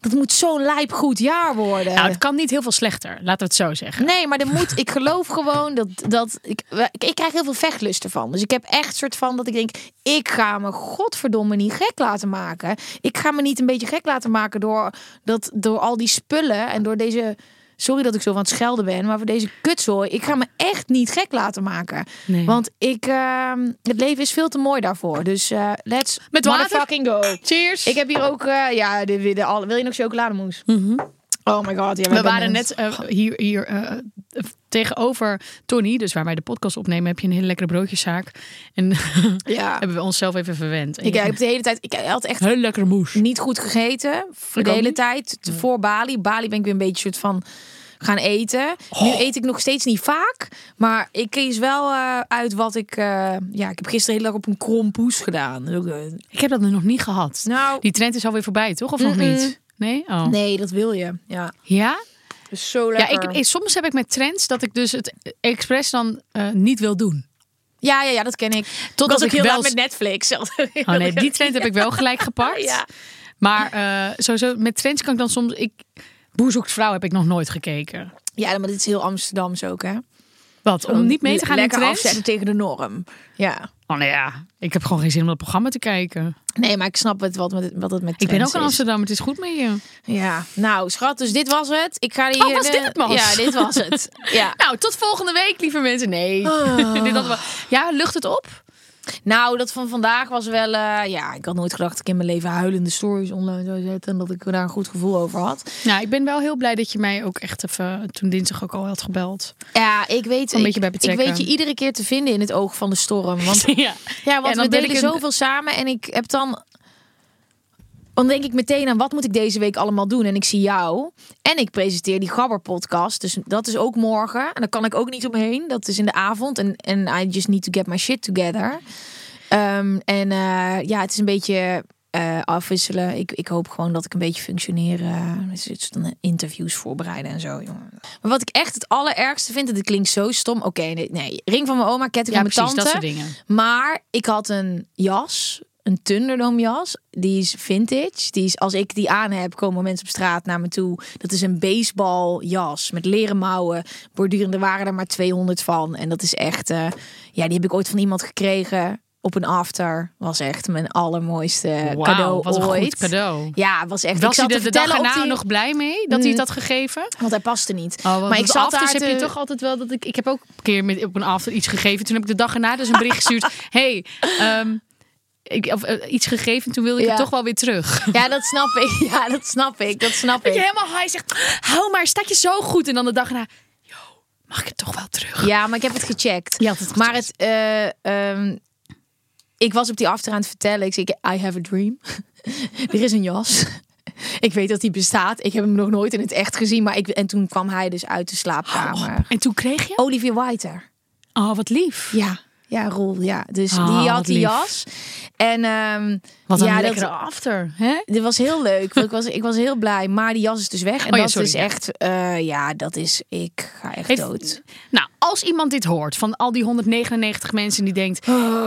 Speaker 3: Dat moet zo'n lijp goed jaar worden.
Speaker 1: Nou, het kan niet heel veel slechter, laten we het zo zeggen.
Speaker 3: Nee, maar er moet, ik geloof gewoon dat, dat ik, ik krijg heel veel vechtlust ervan. Dus ik heb echt soort van dat ik denk, ik ga me godverdomme niet gek laten maken. Ik ga me niet een beetje gek laten maken door, dat, door al die spullen en door deze, sorry dat ik zo van het schelden ben, maar voor deze kutzooi. Ik ga me echt niet gek laten maken.
Speaker 1: Nee.
Speaker 3: Want ik, ehm, het leven is veel te mooi daarvoor. Dus eh, let's
Speaker 1: Met water?
Speaker 3: go.
Speaker 1: Cheers!
Speaker 3: Ik heb hier ook, eh, ja, de, de, wil je nog chocolademousse? Oh my god, ja,
Speaker 1: We waren net eh, hier, hier eh, tegenover Tony, dus waar wij de podcast opnemen, heb je een hele lekkere broodjeszaak. En [LAUGHS]
Speaker 3: Ja.
Speaker 1: hebben we onszelf even verwend. En
Speaker 3: Ik heb de hele tijd, ik had echt
Speaker 1: heel lekkere moes.
Speaker 3: niet goed gegeten voor de hele
Speaker 1: niet.
Speaker 3: tijd. Voor Bali. Bali ben ik weer een beetje soort van gaan eten.
Speaker 1: Oh.
Speaker 3: Nu eet ik nog steeds niet vaak, maar ik kies wel eh, uit wat ik. ja, ik heb gisteren heel erg op een krompoes gedaan.
Speaker 1: Ik heb dat nog niet gehad.
Speaker 3: Nou,
Speaker 1: Die trend is alweer voorbij, toch? Of nog niet? Nee? Oh.
Speaker 3: nee, dat wil je. Ja,
Speaker 1: Ja?
Speaker 3: dus zo
Speaker 1: Ja,
Speaker 3: lekker.
Speaker 1: ik, ik- soms heb ik met trends dat ik dus het expres dan eh, niet wil doen.
Speaker 3: ja, ja, ja, dat ken ik.
Speaker 1: Totdat
Speaker 3: ook
Speaker 1: ik
Speaker 3: heel
Speaker 1: wel
Speaker 3: laat met Netflix. [LAUGHS]
Speaker 1: Oh nee, die trend heb ik wel gelijk [LAUGHS] gepakt.
Speaker 3: Ja.
Speaker 1: Maar eh, sowieso met trends kan ik dan soms... Ik, Boer zoekt vrouw heb ik nog nooit gekeken.
Speaker 3: Ja, maar dit is heel Amsterdams ook, hè?
Speaker 1: Wat? Om niet mee te gaan in
Speaker 3: Lekker
Speaker 1: trends?
Speaker 3: afzetten tegen de norm. Ja.
Speaker 1: Oh nee, ja. Ik heb gewoon geen zin om dat programma te kijken.
Speaker 3: Nee, maar ik snap het wat, met, wat het met
Speaker 1: Ik ben ook in. Amsterdam, het is goed met je.
Speaker 3: Ja, nou schat, dus dit was het. Ik ga hier.
Speaker 1: Oh, was dit het, Mas?
Speaker 3: Ja, dit was het. [LAUGHS] Ja.
Speaker 1: Nou, tot volgende week, lieve mensen. Nee. [LAUGHS] Dit hadden we... Ja, lucht het op?
Speaker 3: Nou, dat van vandaag was wel. eh, ja, ik had nooit gedacht dat ik in mijn leven huilende stories online zou zetten en dat ik daar een goed gevoel over had.
Speaker 1: Nou, ik ben wel heel blij dat je mij ook echt even toen dinsdag ook al had gebeld.
Speaker 3: Ja, ik weet.
Speaker 1: Een
Speaker 3: ik,
Speaker 1: beetje bij
Speaker 3: ik weet je iedere keer te vinden in het oog van de storm. Want [LAUGHS]
Speaker 1: ja.
Speaker 3: Ja, want we delen
Speaker 1: ik een-
Speaker 3: zoveel samen en ik heb dan... Dan denk ik meteen aan wat moet ik deze week allemaal doen. En ik zie jou. En ik presenteer die Gabber podcast. Dus dat is ook morgen. En daar kan ik ook niet omheen. Dat is in de avond. En, en I just need to get my shit together. Ehm, en eh, ja, het is een beetje eh, afwisselen. Ik, ik hoop gewoon dat ik een beetje functioneer. eh, dus dan interviews voorbereiden en zo. Jongen. Maar wat ik echt het allerergste vind, en dit klinkt zo stom. Oké, nee, nee. Ring van mijn oma, ketting
Speaker 1: Ja,
Speaker 3: van mijn
Speaker 1: precies,
Speaker 3: tante.
Speaker 1: dat soort dingen.
Speaker 3: Maar ik had een jas, een Thunderdome jas. Die is vintage. Die is, als ik die aan heb, komen mensen op straat naar me toe. Dat is een baseballjas met leren mouwen. Bordurende waren er maar 200 van. En dat is echt, eh, ja, die heb ik ooit van iemand gekregen. Op een after. Was echt mijn allermooiste cadeau
Speaker 1: wat een
Speaker 3: ooit.
Speaker 1: goed cadeau.
Speaker 3: Ja, was echt.
Speaker 1: Was
Speaker 3: ik
Speaker 1: hij
Speaker 3: zat te
Speaker 1: de dag erna
Speaker 3: die...
Speaker 1: nog blij mee dat hij het had gegeven?
Speaker 3: Want hij paste niet.
Speaker 1: Oh,
Speaker 3: maar ik zat daar
Speaker 1: heb je toch altijd wel dat ik... Ik heb ook een keer met, op een after iets gegeven. Toen heb ik de dag erna dus een bericht gestuurd. [LAUGHS] hey, ehm, ik, of, eh, iets gegeven. Toen wilde ik
Speaker 3: Ja.
Speaker 1: het toch wel weer terug. [LAUGHS]
Speaker 3: Ja, dat snap ik. [LAUGHS] Ja, dat snap ik. Dat snap
Speaker 1: Dat je
Speaker 3: ik.
Speaker 1: helemaal high zegt, hou maar, staat je zo goed. En dan de dag erna, yo, mag ik het toch wel terug?
Speaker 3: Ja, maar ik heb het gecheckt.
Speaker 1: Had het
Speaker 3: Maar het, eh, ehm, ik was op die after aan het vertellen. Ik zei, I have a dream. [LAUGHS] er is een jas. ik weet dat die bestaat. Ik heb hem nog nooit in het echt gezien. Maar ik, en toen kwam hij dus uit de slaapkamer.
Speaker 1: En toen kreeg je?
Speaker 3: Olivia Whiter.
Speaker 1: Oh, wat lief.
Speaker 3: Ja, ja, Roel. Ja, dus
Speaker 1: Oh,
Speaker 3: die had die jas. En ehm,
Speaker 1: Wat een
Speaker 3: ja,
Speaker 1: lekkere
Speaker 3: dat,
Speaker 1: after. Hè?
Speaker 3: dit was heel leuk. ik, was, ik was heel blij. Maar die jas is dus weg. En
Speaker 1: Oh ja,
Speaker 3: dat
Speaker 1: sorry,
Speaker 3: is
Speaker 1: ja.
Speaker 3: echt, eh, ja, dat is, ik ga echt
Speaker 1: Heeft-
Speaker 3: dood.
Speaker 1: Nou, als iemand dit hoort van al die 199 mensen die denkt...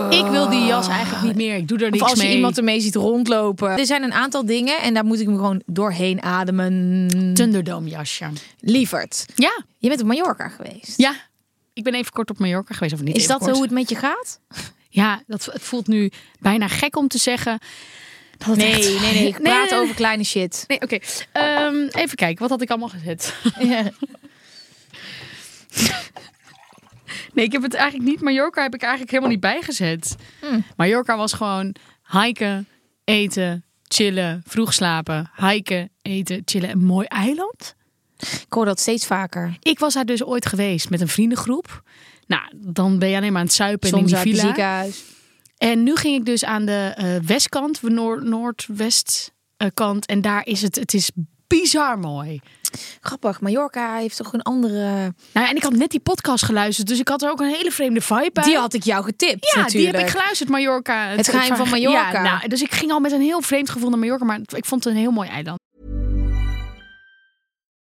Speaker 1: ik wil die jas eigenlijk niet meer, ik doe er
Speaker 3: Of
Speaker 1: niks
Speaker 3: als je
Speaker 1: mee.
Speaker 3: iemand ermee ziet rondlopen. Er zijn een aantal dingen en daar moet ik me gewoon doorheen ademen.
Speaker 1: Thunderdome jasje.
Speaker 3: Lieverd,
Speaker 1: Ja,
Speaker 3: je bent op Mallorca geweest.
Speaker 1: ja. Ik ben even kort op Mallorca geweest, of niet
Speaker 3: Is dat
Speaker 1: kort.
Speaker 3: hoe het met je gaat?
Speaker 1: Ja, dat, het voelt nu bijna gek om te zeggen... Dat
Speaker 3: Nee,
Speaker 1: echt-
Speaker 3: nee, nee. Ik [LAUGHS] praat
Speaker 1: nee,
Speaker 3: over kleine shit.
Speaker 1: Nee, oké. Ehm, even kijken, wat had ik allemaal gezet? [LAUGHS] Nee, ik heb het eigenlijk niet. Mallorca heb ik eigenlijk helemaal niet bijgezet.
Speaker 3: Hmm.
Speaker 1: Mallorca was gewoon hiken, eten, chillen, vroeg slapen, hiken, eten, chillen. Een mooi eiland.
Speaker 3: Ik hoor dat steeds vaker.
Speaker 1: Ik was daar dus ooit geweest met een vriendengroep. Nou, dan ben je alleen maar aan het zuipen en in die villa.
Speaker 3: ziekenhuis.
Speaker 1: En nu ging ik dus aan de eh, westkant, noord, noordwest eh, kant. En daar is het, het is bizar mooi.
Speaker 3: Grappig, Mallorca heeft toch een andere...
Speaker 1: Nou ja, en ik had net die podcast geluisterd, dus ik had er ook een hele vreemde vibe bij.
Speaker 3: Die had ik jou getipt
Speaker 1: ja,
Speaker 3: natuurlijk.
Speaker 1: die heb ik geluisterd, Mallorca.
Speaker 3: Het geheim van Mallorca.
Speaker 1: Ja, nou, dus ik ging al met een heel vreemd gevoel naar Mallorca, maar ik vond het een heel mooi eiland.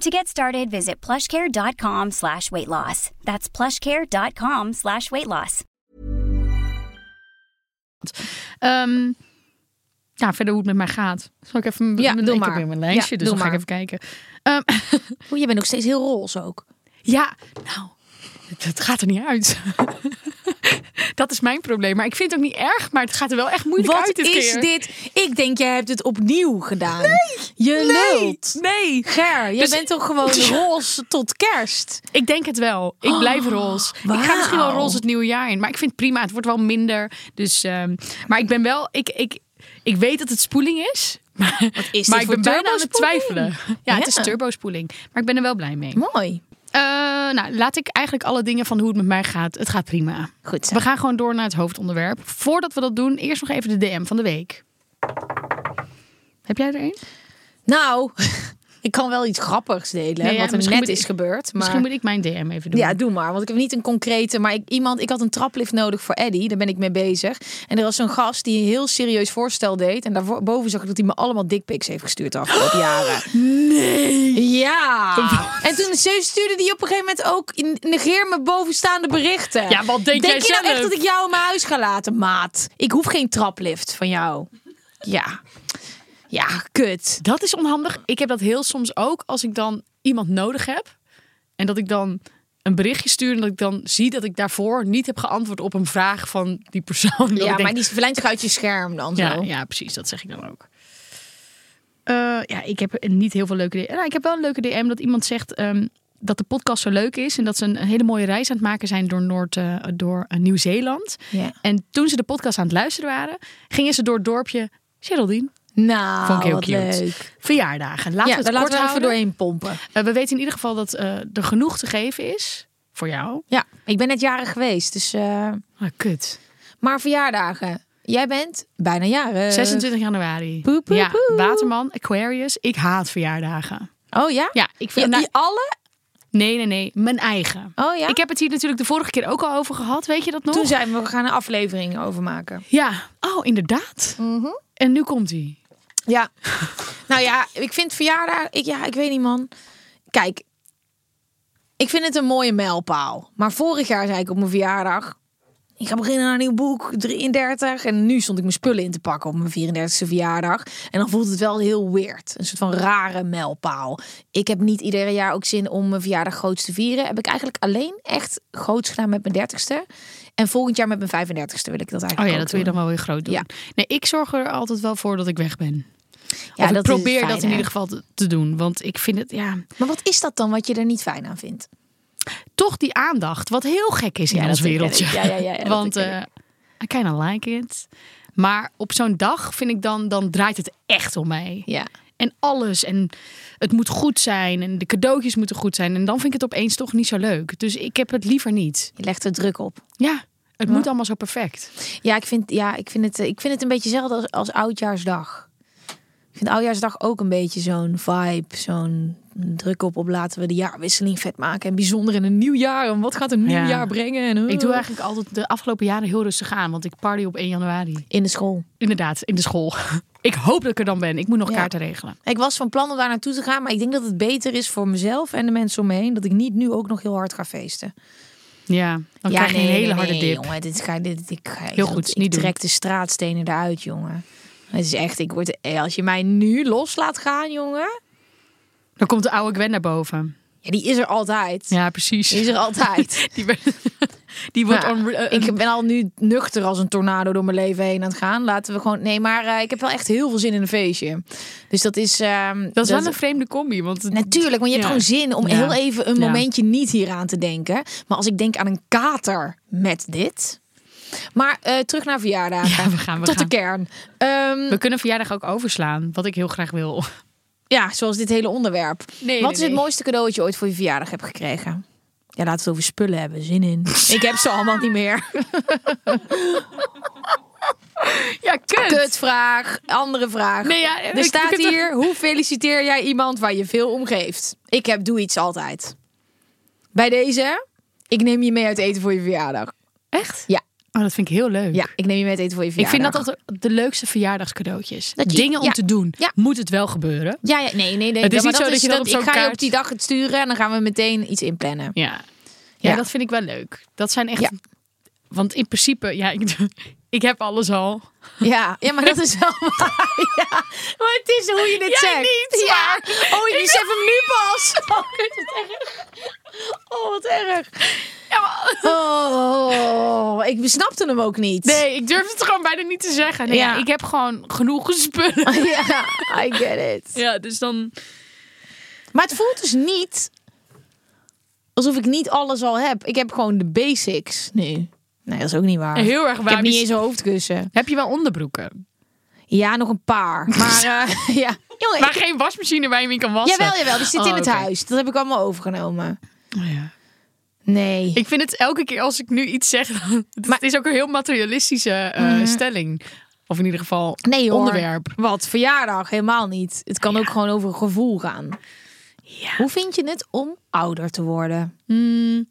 Speaker 5: To get started, visit plushcare.com slash weight loss. That's plushcare.com slash weight loss.
Speaker 1: Ehm, ja, verder hoe het met mij gaat. Zal ik even...
Speaker 3: Ja,
Speaker 1: mijn-
Speaker 3: doe
Speaker 1: ik
Speaker 3: maar.
Speaker 1: heb weer mijn lijstje,
Speaker 3: Ja,
Speaker 1: dus
Speaker 3: doe
Speaker 1: dan ga ik even kijken. Ehm, [LAUGHS]
Speaker 3: Oeh, je bent nog steeds heel roze ook.
Speaker 1: ja, nou, het, het gaat er niet uit. [LAUGHS] dat is mijn probleem. Maar ik vind het ook niet erg, maar het gaat er wel echt moeilijk
Speaker 3: Wat
Speaker 1: uit dit
Speaker 3: is
Speaker 1: keer.
Speaker 3: dit? Ik denk, jij hebt het opnieuw gedaan. Nee, je lult.
Speaker 1: Nee,
Speaker 3: Ger, jij
Speaker 1: Dus-
Speaker 3: bent toch gewoon [LAUGHS] roze tot kerst?
Speaker 1: Ik denk het wel. Ik blijf roze. Ik ga misschien wel
Speaker 3: Oh,
Speaker 1: roze het nieuwe jaar in. Maar ik vind het prima. Het wordt wel minder. Dus, ehm, maar ik ben wel... Ik, ik, ik weet dat het spoeling is. [LAUGHS] Maar,
Speaker 3: is
Speaker 1: maar ik ben bijna aan het twijfelen. Ja, het is
Speaker 3: Ja.
Speaker 1: turbospoeling. Maar ik ben er wel blij mee.
Speaker 3: Mooi.
Speaker 1: Eh, nou, laat ik eigenlijk alle dingen van hoe het met mij gaat. Het gaat prima.
Speaker 3: Goed zo.
Speaker 1: We gaan gewoon door naar het hoofdonderwerp. Voordat we dat doen, eerst nog even de DM van de week. Heb jij er een?
Speaker 3: Nou, ik kan wel iets grappigs delen,
Speaker 1: Nee, ja,
Speaker 3: wat er net is
Speaker 1: ik-
Speaker 3: gebeurd. Maar...
Speaker 1: Misschien moet ik mijn DM even doen.
Speaker 3: Ja, doe maar. Want ik heb niet een concrete. Maar ik, iemand, ik had een traplift nodig voor Eddie. Daar ben ik mee bezig. En er was zo'n gast die een heel serieus voorstel deed. En daarboven zag ik dat hij me allemaal dickpics heeft gestuurd de afgelopen [GASPS] jaren. Nee. Ja. En toen stuurde hij op een gegeven moment ook. Negeer me bovenstaande berichten.
Speaker 1: Ja, wat denk jij
Speaker 3: je nou echt dat ik jou in mijn huis ga laten, maat? Ik hoef geen traplift van jou. Ja. Ja, kut.
Speaker 1: Dat is onhandig. Ik heb dat heel soms ook als ik dan iemand nodig heb. En dat ik dan een berichtje stuur. En dat ik dan zie dat ik daarvoor niet heb geantwoord op een vraag van die persoon.
Speaker 3: Ja, [LAUGHS]
Speaker 1: denk,
Speaker 3: maar die verlijnt zich uit je scherm dan zo.
Speaker 1: ja, ja, precies. Dat zeg ik dan ook. Eh, ja, ik heb niet heel veel leuke DM. Nou, ik heb wel een leuke DM dat iemand zegt ehm, dat de podcast zo leuk is. En dat ze een, hele mooie reis aan het maken zijn door, Noord, eh, door eh, Nieuw-Zeeland.
Speaker 3: Ja.
Speaker 1: En toen ze de podcast aan het luisteren waren, gingen ze door het dorpje Geraldine.
Speaker 3: Nou,
Speaker 1: Vond ik heel
Speaker 3: wat
Speaker 1: cute.
Speaker 3: leuk.
Speaker 1: Verjaardagen. Laten
Speaker 3: ja,
Speaker 1: we het
Speaker 3: laten
Speaker 1: kort
Speaker 3: we even doorheen pompen.
Speaker 1: Eh, we weten in ieder geval dat eh, er genoeg te geven is voor jou.
Speaker 3: Ja, ik ben net jarig geweest. Dus, eh,
Speaker 1: Ah, kut.
Speaker 3: maar verjaardagen. Jij bent bijna jarig.
Speaker 1: 26 januari.
Speaker 3: poe, poe,
Speaker 1: ja,
Speaker 3: poe.
Speaker 1: Waterman, Aquarius. Ik haat verjaardagen.
Speaker 3: Oh ja?
Speaker 1: Ja, ik vind...
Speaker 3: Ja,
Speaker 1: nou,
Speaker 3: die alle?
Speaker 1: nee, nee, nee. Mijn eigen.
Speaker 3: Oh ja?
Speaker 1: Ik heb het hier natuurlijk de vorige keer ook al over gehad. Weet je dat nog?
Speaker 3: Toen zijn we, we gaan een aflevering over maken.
Speaker 1: Ja. Oh, inderdaad.
Speaker 3: Mhm.
Speaker 1: En nu komt hij.
Speaker 3: Ja. nou ja, ik vind verjaardag... Ik, ja, ik weet niet man. Kijk. Ik vind het een mooie mijlpaal. Maar vorig jaar zei ik op mijn verjaardag... Ik ga beginnen aan een nieuw boek, 33. En nu stond ik mijn spullen in te pakken op mijn 34e verjaardag. En dan voelt het wel heel weird. Een soort van rare mijlpaal. Ik heb niet ieder jaar ook zin om mijn verjaardag groots te vieren. Heb ik eigenlijk alleen echt groots gedaan met mijn 30ste. En volgend jaar met mijn 35ste wil ik dat eigenlijk
Speaker 1: Oh ja, dat wil je dan wel weer groot doen.
Speaker 3: Ja.
Speaker 1: Nee, ik zorg er altijd wel voor dat ik weg ben.
Speaker 3: Ja,
Speaker 1: of ik
Speaker 3: dat
Speaker 1: probeer
Speaker 3: fijn,
Speaker 1: dat in
Speaker 3: hè?
Speaker 1: ieder geval te, doen. Want ik vind het, ja,
Speaker 3: Maar wat is dat dan wat je er niet fijn aan vindt?
Speaker 1: toch die aandacht. Wat heel gek is in
Speaker 3: Ja,
Speaker 1: ons wereldje.
Speaker 3: ik. Ja, ja, ja, [LAUGHS]
Speaker 1: Want eh I kinda like it. Maar op zo'n dag vind ik dan, dan draait het echt om mij.
Speaker 3: Ja.
Speaker 1: En alles. En het moet goed zijn. En de cadeautjes moeten goed zijn. En dan vind ik het opeens toch niet zo leuk. Dus ik heb het liever niet.
Speaker 3: Je legt er druk op.
Speaker 1: Ja, het moet allemaal zo perfect.
Speaker 3: Ja, ik vind, ja, ik vind, het, ik vind het een beetje hetzelfde als, als Oudjaarsdag. Ik vind Oudjaarsdag ook een beetje zo'n vibe. Zo'n druk op op laten we de jaarwisseling vet maken. En bijzonder in een nieuw jaar. En wat gaat een nieuw
Speaker 1: Ja.
Speaker 3: jaar brengen? En, uh,
Speaker 1: Ik doe eigenlijk altijd de afgelopen jaren heel rustig aan. Want ik party op 1 januari.
Speaker 3: In de school.
Speaker 1: Inderdaad, in de school. [LAUGHS] Ik hoop dat ik er dan ben. Ik moet nog
Speaker 3: Ja.
Speaker 1: kaarten regelen.
Speaker 3: Ik was van plan om daar naartoe te gaan. Maar ik denk dat het beter is voor mezelf en de mensen om me heen. Dat ik niet nu ook nog heel hard ga feesten.
Speaker 1: Ja, dan
Speaker 3: ja,
Speaker 1: krijg je
Speaker 3: nee,
Speaker 1: een hele
Speaker 3: nee,
Speaker 1: harde
Speaker 3: nee,
Speaker 1: dip.
Speaker 3: Jongen, dit ga, dit, ik ga,
Speaker 1: Heel goed,
Speaker 3: Ik
Speaker 1: niet
Speaker 3: trek de straatstenen eruit, jongen. Het is echt, ik word, eh, als je mij nu los laat gaan, jongen.
Speaker 1: Dan komt de oude Gwen naar boven.
Speaker 3: Ja, die is er altijd.
Speaker 1: Ja, precies.
Speaker 3: Die is er altijd. [LAUGHS]
Speaker 1: Die, werd- [LAUGHS] die wordt on- eh,
Speaker 3: ik ben al nu nuchter als een tornado door mijn leven heen aan het gaan. Laten we gewoon. Nee, maar eh, ik heb wel echt heel veel zin in een feestje. Dus dat is. ehm,
Speaker 1: dat is wel een vreemde combi. Want het-
Speaker 3: Natuurlijk, want je hebt gewoon zin om
Speaker 1: Ja.
Speaker 3: heel even een momentje niet hieraan te denken. Maar als ik denk aan een kater met dit. Maar eh, terug naar verjaardagen.
Speaker 1: Ja, we gaan, we
Speaker 3: Tot
Speaker 1: gaan.
Speaker 3: de kern. Ehm,
Speaker 1: We kunnen verjaardag ook overslaan. Wat ik heel graag wil.
Speaker 3: ja, zoals dit hele onderwerp.
Speaker 1: Nee,
Speaker 3: Wat
Speaker 1: nee,
Speaker 3: is het
Speaker 1: nee.
Speaker 3: mooiste cadeau dat je ooit voor je verjaardag hebt gekregen? Ja, laten we het over spullen hebben. Zin in. [LAUGHS] ik heb ze allemaal niet meer. [LAUGHS]
Speaker 1: Ja, kut.
Speaker 3: Kutvraag, andere vraag.
Speaker 1: Nee, ja,
Speaker 3: er staat hier, hoe feliciteer jij iemand waar je veel om geeft? Ik heb doe iets altijd. Bij deze, ik neem je mee uit eten voor je verjaardag.
Speaker 1: Echt?
Speaker 3: Ja.
Speaker 1: Oh, dat vind ik heel leuk.
Speaker 3: Ja, ik neem je mee eten voor je
Speaker 1: Ik
Speaker 3: verjaardag.
Speaker 1: vind dat altijd de leukste verjaardagscadeautjes.
Speaker 3: Dat je-
Speaker 1: Dingen om
Speaker 3: ja.
Speaker 1: te doen.
Speaker 3: Ja.
Speaker 1: Moet het wel gebeuren?
Speaker 3: Ja, ja, nee, nee, nee.
Speaker 1: Het is niet zo dat je dan op
Speaker 3: Ik ga je op die dag het sturen en dan gaan we meteen iets inplannen.
Speaker 1: Ja. ja. Dat vind ik wel leuk. Dat zijn echt...
Speaker 3: Ja.
Speaker 1: Want in principe, ja, ik, ik heb alles al.
Speaker 3: Ja, ja maar dat is wel [LAUGHS] waar. Ja. Maar het is hoe je dit
Speaker 1: Jij
Speaker 3: zegt.
Speaker 1: niet,
Speaker 3: ja.
Speaker 1: maar-
Speaker 3: Oh, je beseft hem nu pas. [LAUGHS] Oh, kut, wat erg. Oh, wat erg.
Speaker 1: Ja, maar-
Speaker 3: Oh, ik besnapte hem ook niet.
Speaker 1: Nee, ik durf het gewoon bijna niet te zeggen. Nee,
Speaker 3: Ja.
Speaker 1: ja, ik heb gewoon genoeg spullen. [LAUGHS]
Speaker 3: Ja, I get it.
Speaker 1: Ja, dus dan...
Speaker 3: Maar het voelt dus niet alsof ik niet alles al heb. Ik heb gewoon de basics nu. Nee, dat is ook niet waar.
Speaker 1: Heel erg
Speaker 3: ik
Speaker 1: waar.
Speaker 3: heb niet eens een hoofdkussen.
Speaker 1: Heb je wel onderbroeken?
Speaker 3: Ja, nog een paar. [LAUGHS] Maar eh, [LAUGHS] ja. Jongen,
Speaker 1: Maar
Speaker 3: ik-
Speaker 1: geen wasmachine waar je in kan wassen?
Speaker 3: jawel, jawel. Die zit
Speaker 1: Oh,
Speaker 3: in het
Speaker 1: oké.
Speaker 3: huis. Dat heb ik allemaal overgenomen.
Speaker 1: Oh, ja.
Speaker 3: Nee.
Speaker 1: Ik vind het elke keer als ik nu iets zeg... [LAUGHS] Het is ook een heel materialistische eh,
Speaker 3: Mhm.
Speaker 1: stelling. Of in ieder geval
Speaker 3: Nee hoor.
Speaker 1: onderwerp.
Speaker 3: Wat? Verjaardag? Helemaal niet. Het kan ook gewoon over gevoel gaan.
Speaker 1: Ja.
Speaker 3: Hoe vind je het om ouder te worden?
Speaker 1: Hmm,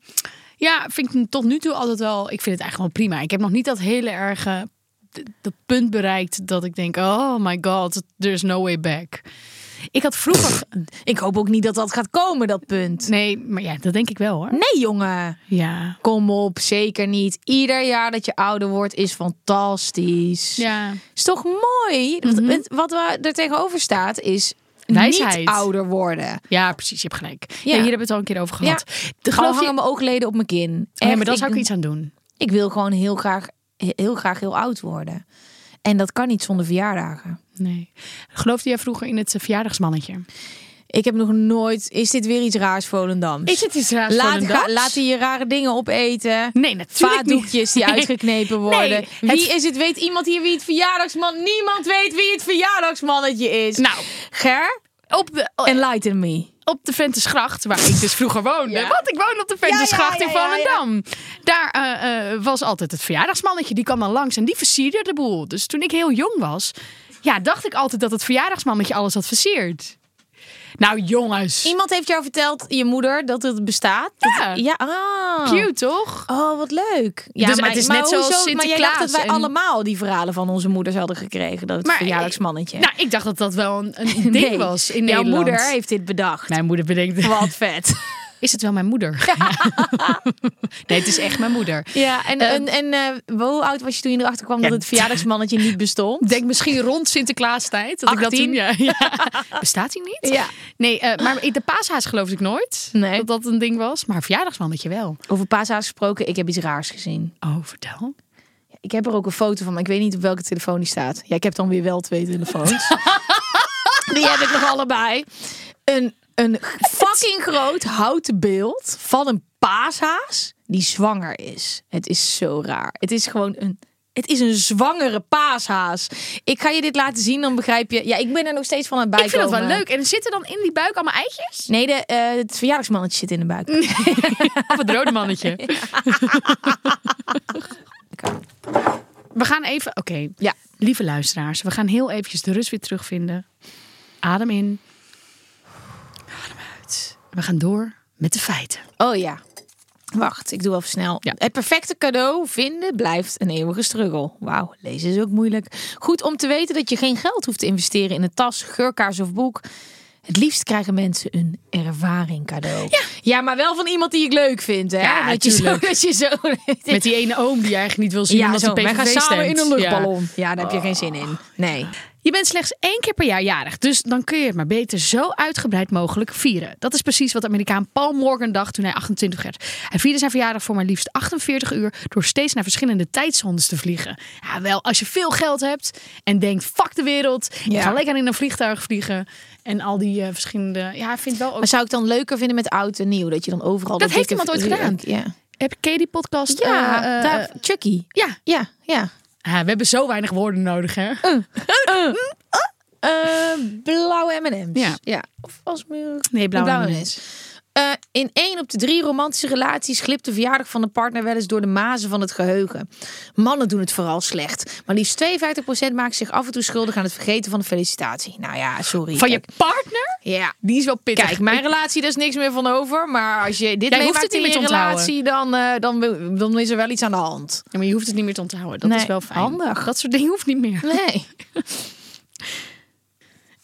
Speaker 1: ja, vind ik tot nu toe altijd wel... Ik vind het eigenlijk wel prima. Ik heb nog niet dat hele erge... Dat punt bereikt dat ik denk... Oh my god, there's no way back. Ik had vroeger...
Speaker 3: Ik hoop ook niet dat dat gaat komen, dat punt.
Speaker 1: Nee, maar ja, dat denk ik wel hoor.
Speaker 3: Nee, jongen.
Speaker 1: Ja.
Speaker 3: Kom op, zeker niet. Ieder jaar dat je ouder wordt is fantastisch.
Speaker 1: Ja.
Speaker 3: Is toch mooi? Want
Speaker 1: Mhm.
Speaker 3: Wat er tegenover staat is
Speaker 1: Wijsheid.
Speaker 3: niet ouder worden.
Speaker 1: Ja, precies. Je hebt gelijk. Ja.
Speaker 3: Ja.
Speaker 1: hier hebben we het al een keer over gehad. De,
Speaker 3: Al
Speaker 1: geloof
Speaker 3: hangen
Speaker 1: je...
Speaker 3: mijn oogleden op mijn kin. Echt,
Speaker 1: maar daar zou ik
Speaker 3: ik,
Speaker 1: iets aan doen.
Speaker 3: ik wil gewoon heel graag, heel graag heel oud worden. En dat kan niet zonder verjaardagen.
Speaker 1: Nee. Geloofde jij vroeger in het eh, verjaardagsmannetje?
Speaker 3: Ik heb nog nooit... Is dit weer iets raars Volendams?
Speaker 1: Is het iets raars
Speaker 3: Laat,
Speaker 1: Volendams?
Speaker 3: ga, laat die je rare dingen opeten.
Speaker 1: Nee, natuurlijk
Speaker 3: Vaatdoekjes die [LAUGHS] uitgeknepen worden.
Speaker 1: Nee,
Speaker 3: wie
Speaker 1: het-
Speaker 3: is het? Weet iemand hier wie het verjaardagsman... Niemand weet wie het verjaardagsmannetje is.
Speaker 1: Nou,
Speaker 3: Ger,
Speaker 1: op de,
Speaker 3: enlighten me.
Speaker 1: op de Ventesgracht, waar ik dus vroeger woonde.
Speaker 3: Ja.
Speaker 1: Want ik woon op de Ventesgracht
Speaker 3: Ja,
Speaker 1: in. Volendam. Daar eh, eh, was altijd het verjaardagsmannetje. Die kwam dan langs en die versierde de boel. Dus toen ik heel jong was, ja, dacht ik altijd dat het verjaardagsmannetje alles had versierd. Nou, jongens.
Speaker 3: Iemand heeft jou verteld, je moeder, dat het bestaat?
Speaker 1: Ja.
Speaker 3: Dat- ja ah.
Speaker 1: Cute, toch?
Speaker 3: Oh, wat leuk. Ja,
Speaker 1: Dus
Speaker 3: maar,
Speaker 1: het is
Speaker 3: maar
Speaker 1: net zoals
Speaker 3: hoezo- Maar jij dacht dat wij
Speaker 1: Sinterklaas en-
Speaker 3: allemaal die verhalen van onze moeders hadden gekregen. Dat het
Speaker 1: Maar-
Speaker 3: verjaardagsmannetje.
Speaker 1: Nou, ik dacht dat dat wel een, een [LAUGHS] ding
Speaker 3: Nee,
Speaker 1: was in
Speaker 3: Jouw
Speaker 1: Nederland.
Speaker 3: moeder heeft dit bedacht.
Speaker 1: Mijn moeder bedenkt...
Speaker 3: Wat vet. [LAUGHS]
Speaker 1: Is het wel mijn moeder? [LAUGHS] nee, het is echt mijn moeder.
Speaker 3: Ja, en,
Speaker 1: Eh,
Speaker 3: en, en eh, hoe oud was je toen je erachter kwam dat
Speaker 1: Ja,
Speaker 3: het verjaardagsmannetje niet bestond?
Speaker 1: Denk misschien rond Sinterklaastijd. Dat ik dat
Speaker 3: 18?
Speaker 1: toen, ja, ja. [LAUGHS] Bestaat hij niet?
Speaker 3: Ja.
Speaker 1: Nee, eh, maar de paashaas geloofde ik nooit
Speaker 3: Nee.
Speaker 1: dat dat een ding was. Maar verjaardagsmannetje wel.
Speaker 3: Over paashaas gesproken, ik heb iets raars gezien.
Speaker 1: Oh, vertel.
Speaker 3: Ik heb er ook een foto van, maar ik weet niet op welke telefoon die staat. Ja, ik heb dan weer wel twee telefoons. [LAUGHS] die heb ik nog allebei. Een, een fucking groot houten beeld van een paashaas die zwanger is. Het is zo raar. Het is gewoon een... Het is een zwangere paashaas. Ik ga je dit laten zien, dan begrijp je. Ja, ik ben er nog steeds van aan het
Speaker 1: Ik vind dat wel leuk. En zitten dan in die buik allemaal eitjes?
Speaker 3: Nee, de, eh, het verjaardagsmannetje zit in de buik. [LAUGHS]
Speaker 1: Of het rode mannetje? [LAUGHS] We gaan even... Oké,
Speaker 3: Ja.
Speaker 1: lieve luisteraars. We gaan heel eventjes de rust weer terugvinden. Adem in. We gaan door met de feiten.
Speaker 3: Oh ja. Wacht, ik doe even snel.
Speaker 1: Ja.
Speaker 3: Het perfecte cadeau vinden blijft een eeuwige struggle. Wauw, lezen is ook moeilijk. Goed om te weten dat je geen geld hoeft te investeren in een tas, geurkaars of boek. Het liefst krijgen mensen een ervaring cadeau. Ja, maar wel van iemand die ik leuk vind. Hè?
Speaker 1: Ja,
Speaker 3: dat, je zo, [LAUGHS] dat je zo...
Speaker 1: Met die ene oom die je eigenlijk niet wil zien.
Speaker 3: ja,
Speaker 1: omdat
Speaker 3: zo. Wij gaan samen in een
Speaker 1: Ja.
Speaker 3: luchtballon. Ja, daar heb je geen zin in. Nee.
Speaker 1: Je bent slechts één keer per jaar jarig, dus dan kun je het maar beter zo uitgebreid mogelijk vieren. Dat is precies wat Amerikaan Paul Morgan dacht toen hij 28 werd. Hij vierde zijn verjaardag voor maar liefst 48 uur door steeds naar verschillende tijdzones te vliegen. Ja, wel, als je veel geld hebt en denkt, fuck de wereld, ik
Speaker 3: Ja.
Speaker 1: ga lekker in een vliegtuig vliegen. En al die eh, verschillende, ja, ik vind wel ook...
Speaker 3: Maar zou ik dan leuker vinden met oud en nieuw? Dat je dan overal...
Speaker 1: Dat heeft
Speaker 3: dikke-
Speaker 1: iemand ooit gedaan.
Speaker 3: Ja,
Speaker 1: Heb je die podcast?
Speaker 3: ja
Speaker 1: Eh, eh,
Speaker 3: daar, Chucky.
Speaker 1: ja.
Speaker 3: Ja, ja.
Speaker 1: We hebben zo weinig woorden nodig, hè?
Speaker 3: Eh, blauwe M&M's.
Speaker 1: Ja.
Speaker 3: ja. Of als meer...
Speaker 1: Nee, blauwe
Speaker 3: blauwe
Speaker 1: M&M's.
Speaker 3: Eh, in één op de drie romantische relaties glipt de verjaardag van de partner wel eens door de mazen van het geheugen. Mannen doen het vooral slecht. Maar liefst 52% maakt zich af en toe schuldig aan het vergeten van de felicitatie. Nou ja, sorry.
Speaker 1: Van je partner?
Speaker 3: Ja.
Speaker 1: Die is wel pittig.
Speaker 3: Kijk, mijn relatie, daar is niks meer van over. Maar als je dit
Speaker 1: Jij
Speaker 3: meemaakt
Speaker 1: het
Speaker 3: in je relatie, dan, eh, dan, dan is er wel iets aan de hand.
Speaker 1: Ja, maar je hoeft het niet meer te onthouden. Dat
Speaker 3: Nee,
Speaker 1: is wel fijn.
Speaker 3: handig.
Speaker 1: Dat soort dingen hoeft niet meer.
Speaker 3: Nee. [LAUGHS]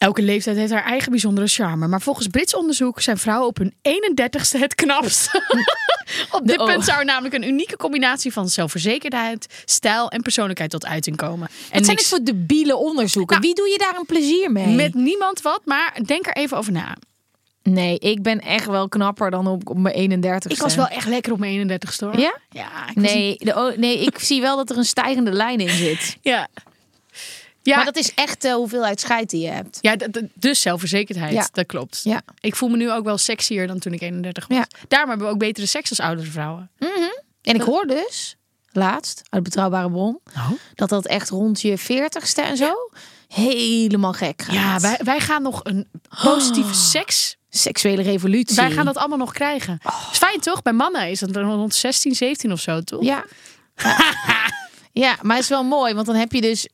Speaker 1: Elke leeftijd heeft haar eigen bijzondere charme. Maar volgens Brits onderzoek zijn vrouwen op hun 31ste het knapst. [LAUGHS] op dit
Speaker 3: oh.
Speaker 1: punt zou er namelijk een unieke combinatie van zelfverzekerdheid, stijl en persoonlijkheid tot uiting komen. En
Speaker 3: Wat zijn dit voor debiele onderzoeken?
Speaker 1: Nou,
Speaker 3: Wie doe je daar een plezier mee?
Speaker 1: met niemand wat, maar denk er even over na.
Speaker 3: Nee, ik ben echt wel knapper dan op, op mijn 31ste.
Speaker 1: Ik was wel echt lekker op mijn 31ste hoor.
Speaker 3: Ja?
Speaker 1: Ja. Ik
Speaker 3: Nee, de, oh, nee, ik zie wel dat er een stijgende lijn in zit. [LAUGHS]
Speaker 1: Ja. Ja,
Speaker 3: Maar dat is echt de hoeveelheid scheid die je hebt.
Speaker 1: ja dus zelfverzekerdheid.
Speaker 3: Ja.
Speaker 1: Dat klopt.
Speaker 3: Ja.
Speaker 1: Ik voel me nu ook wel sexier dan toen ik 31 was.
Speaker 3: Ja.
Speaker 1: Daarom hebben we ook betere seks als oudere vrouwen.
Speaker 3: En ik hoor dus, laatst, uit betrouwbare bron, dat dat echt rond je 40ste en zo helemaal gek gaat.
Speaker 1: Ja, wij, wij gaan nog een positieve seks.
Speaker 3: Seksuele revolutie.
Speaker 1: Wij gaan dat allemaal nog krijgen. Is fijn toch? Bij mannen is dat rond 16, 17 of zo, toch?
Speaker 3: Ja. [LAUGHS] ja, maar het is wel mooi, want dan heb je dus,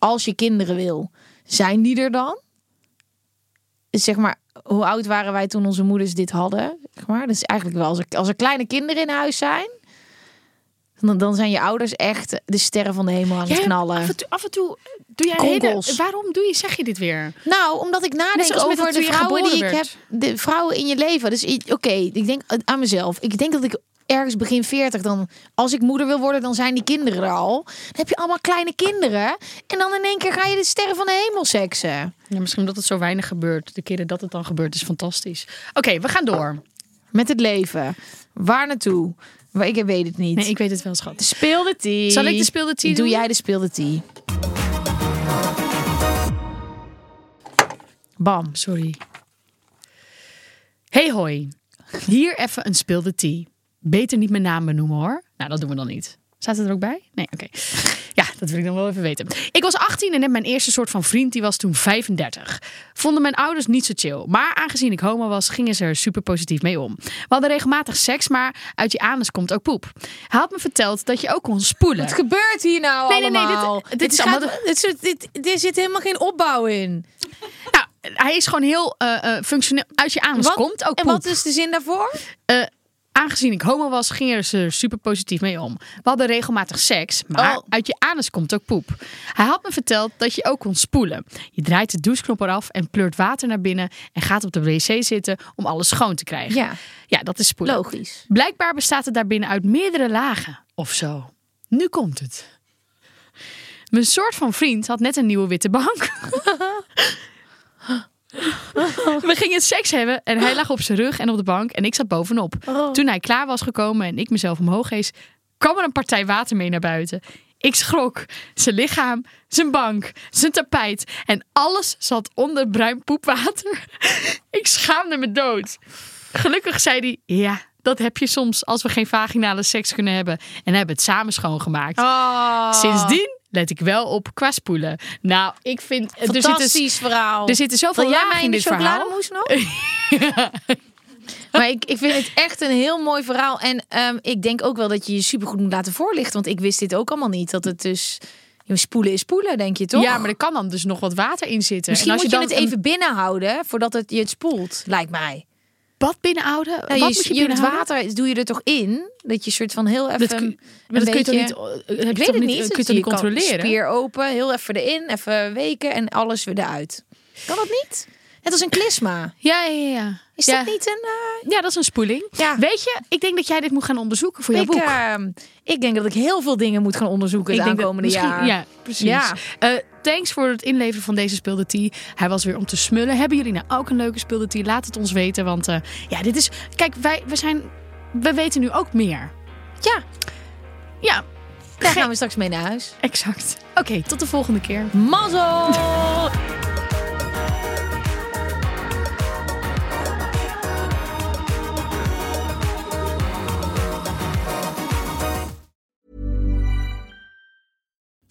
Speaker 3: als je kinderen wil, zijn die er dan? Zeg maar, hoe oud waren wij toen onze moeders dit hadden? Zeg maar, dus eigenlijk wel, als er, als er kleine kinderen in huis zijn, dan, dan zijn je ouders echt de sterren van de hemel aan het
Speaker 1: Jij-
Speaker 3: knallen.
Speaker 1: Af en toe, af en toe doe jij hele, Waarom doe je, zeg je dit weer?
Speaker 3: Nou, omdat ik nadenk over de vrouwen die ik heb. De vrouwen in je leven. Dus oké, ik denk aan mezelf. Ik denk dat ik ergens begin 40 dan, als ik moeder wil worden, dan zijn die kinderen er al. Dan heb je allemaal kleine kinderen. En dan in één keer ga je de sterren van de hemel seksen.
Speaker 1: Ja, misschien omdat het zo weinig gebeurt. De keren dat het dan gebeurt is fantastisch. Oké, we gaan door.
Speaker 3: Met het leven. Waar naartoe? Maar ik weet het niet.
Speaker 1: Nee, ik weet het wel, schat.
Speaker 3: Speel de tea.
Speaker 1: Zal ik de speel de tea
Speaker 3: Doe
Speaker 1: doen?
Speaker 3: jij de speel de tea. Bam.
Speaker 1: Sorry. Hey hoi. Hier even een speelde tea. Beter niet mijn naam benoemen hoor. Nou, dat doen we dan niet. Staat het er ook bij? Nee, oké. [LAUGHS] Ja, dat wil ik dan wel even weten. Ik was 18 en heb mijn eerste soort van vriend, die was toen 35. Vonden mijn ouders niet zo chill. Maar aangezien ik homo was, gingen ze er super positief mee om. We hadden regelmatig seks, maar uit je anus komt ook poep. Hij had me verteld dat je ook kon spoelen.
Speaker 3: Wat gebeurt hier nou
Speaker 1: Nee, nee, nee, dit-
Speaker 3: allemaal?
Speaker 1: dit is
Speaker 3: gaat-
Speaker 1: allemaal
Speaker 3: dit, dit, dit zit helemaal geen opbouw in.
Speaker 1: Nou, hij is gewoon heel eh, eh, functioneel. Uit je anus
Speaker 3: Wat-
Speaker 1: komt ook
Speaker 3: en
Speaker 1: poep.
Speaker 3: wat is de zin daarvoor?
Speaker 1: Eh, aangezien ik homo was, gingen ze er super positief mee om. We hadden regelmatig seks, maar
Speaker 3: Oh.
Speaker 1: uit je anus komt ook poep. Hij had me verteld dat je ook kon spoelen. Je draait de doucheknop eraf en pleurt water naar binnen en gaat op de wc zitten om alles schoon te krijgen.
Speaker 3: Ja.
Speaker 1: ja dat is spoelen.
Speaker 3: Logisch.
Speaker 1: Blijkbaar bestaat het daarbinnen uit meerdere lagen of zo. Nu komt het. Mijn soort van vriend had net een nieuwe witte bank. [LAUGHS] [LAUGHS] We gingen seks hebben en hij lag op zijn rug en op de bank en ik zat bovenop. Toen hij klaar was gekomen en ik mezelf omhoog hees, kwam er een partij water mee naar buiten. Ik schrok. Zijn lichaam, zijn bank, zijn tapijt en alles zat onder bruin poepwater. [LAUGHS] Ik schaamde me dood. Gelukkig zei hij, ja, dat heb je soms als we geen vaginale seks kunnen hebben. En hebben het samen schoongemaakt.
Speaker 3: Oh,
Speaker 1: Sindsdien let ik wel op qua spoelen. Nou, ik vind... er zitten-
Speaker 3: fantastisch verhaal.
Speaker 1: Er zitten zoveel
Speaker 3: Wil
Speaker 1: lagen in dit verhaal.
Speaker 3: nog? [LAUGHS] Maar ik, ik vind het echt een heel mooi verhaal. En ehm, ik denk ook wel dat je je supergoed moet laten voorlichten. Want ik wist dit ook allemaal niet. Dat het dus... je spoelen is spoelen, denk je toch?
Speaker 1: Ja, maar er kan dan dus nog wat water in zitten.
Speaker 3: Misschien
Speaker 1: En als
Speaker 3: moet je,
Speaker 1: dan
Speaker 3: het
Speaker 1: een
Speaker 3: even binnenhouden voordat het je het spoelt, lijkt mij.
Speaker 1: Bad binnenhouden.
Speaker 3: Nou,
Speaker 1: wat
Speaker 3: je,
Speaker 1: je,
Speaker 3: je het water doe je er toch in? Dat je soort van heel even.
Speaker 1: Dat kun, maar dat kun je toch niet, heb je
Speaker 3: Ik weet het
Speaker 1: niet,
Speaker 3: niet.
Speaker 1: kun je
Speaker 3: Dus
Speaker 1: toch niet
Speaker 3: kan
Speaker 1: controleren?
Speaker 3: Spier open, heel even erin, even weken en alles weer eruit. Kan dat niet? Net als een klisma.
Speaker 1: Ja, ja, ja.
Speaker 3: Is
Speaker 1: ja.
Speaker 3: dat niet een... eh,
Speaker 1: Ja, dat is een spoeling.
Speaker 3: Ja.
Speaker 1: Weet je, ik denk dat jij dit moet gaan onderzoeken voor jouw
Speaker 3: ik,
Speaker 1: boek.
Speaker 3: ehm, ik denk dat ik heel veel dingen moet gaan onderzoeken het
Speaker 1: denk dat
Speaker 3: aankomende
Speaker 1: misschien-
Speaker 3: jaar.
Speaker 1: Ja, precies.
Speaker 3: Ja.
Speaker 1: Eh, thanks voor het inleveren van deze speelde tea. Hij was weer om te smullen. Hebben jullie nou ook een leuke speelde tea? Laat het ons weten, want eh, ja, dit is... Kijk, wij, we zijn... We weten nu ook meer.
Speaker 3: Ja,
Speaker 1: Ja,
Speaker 3: daar gaan we straks mee naar huis.
Speaker 1: exact. Oké, tot de volgende keer.
Speaker 3: Mazzel! [LAUGHS]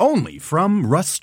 Speaker 6: Only from Rust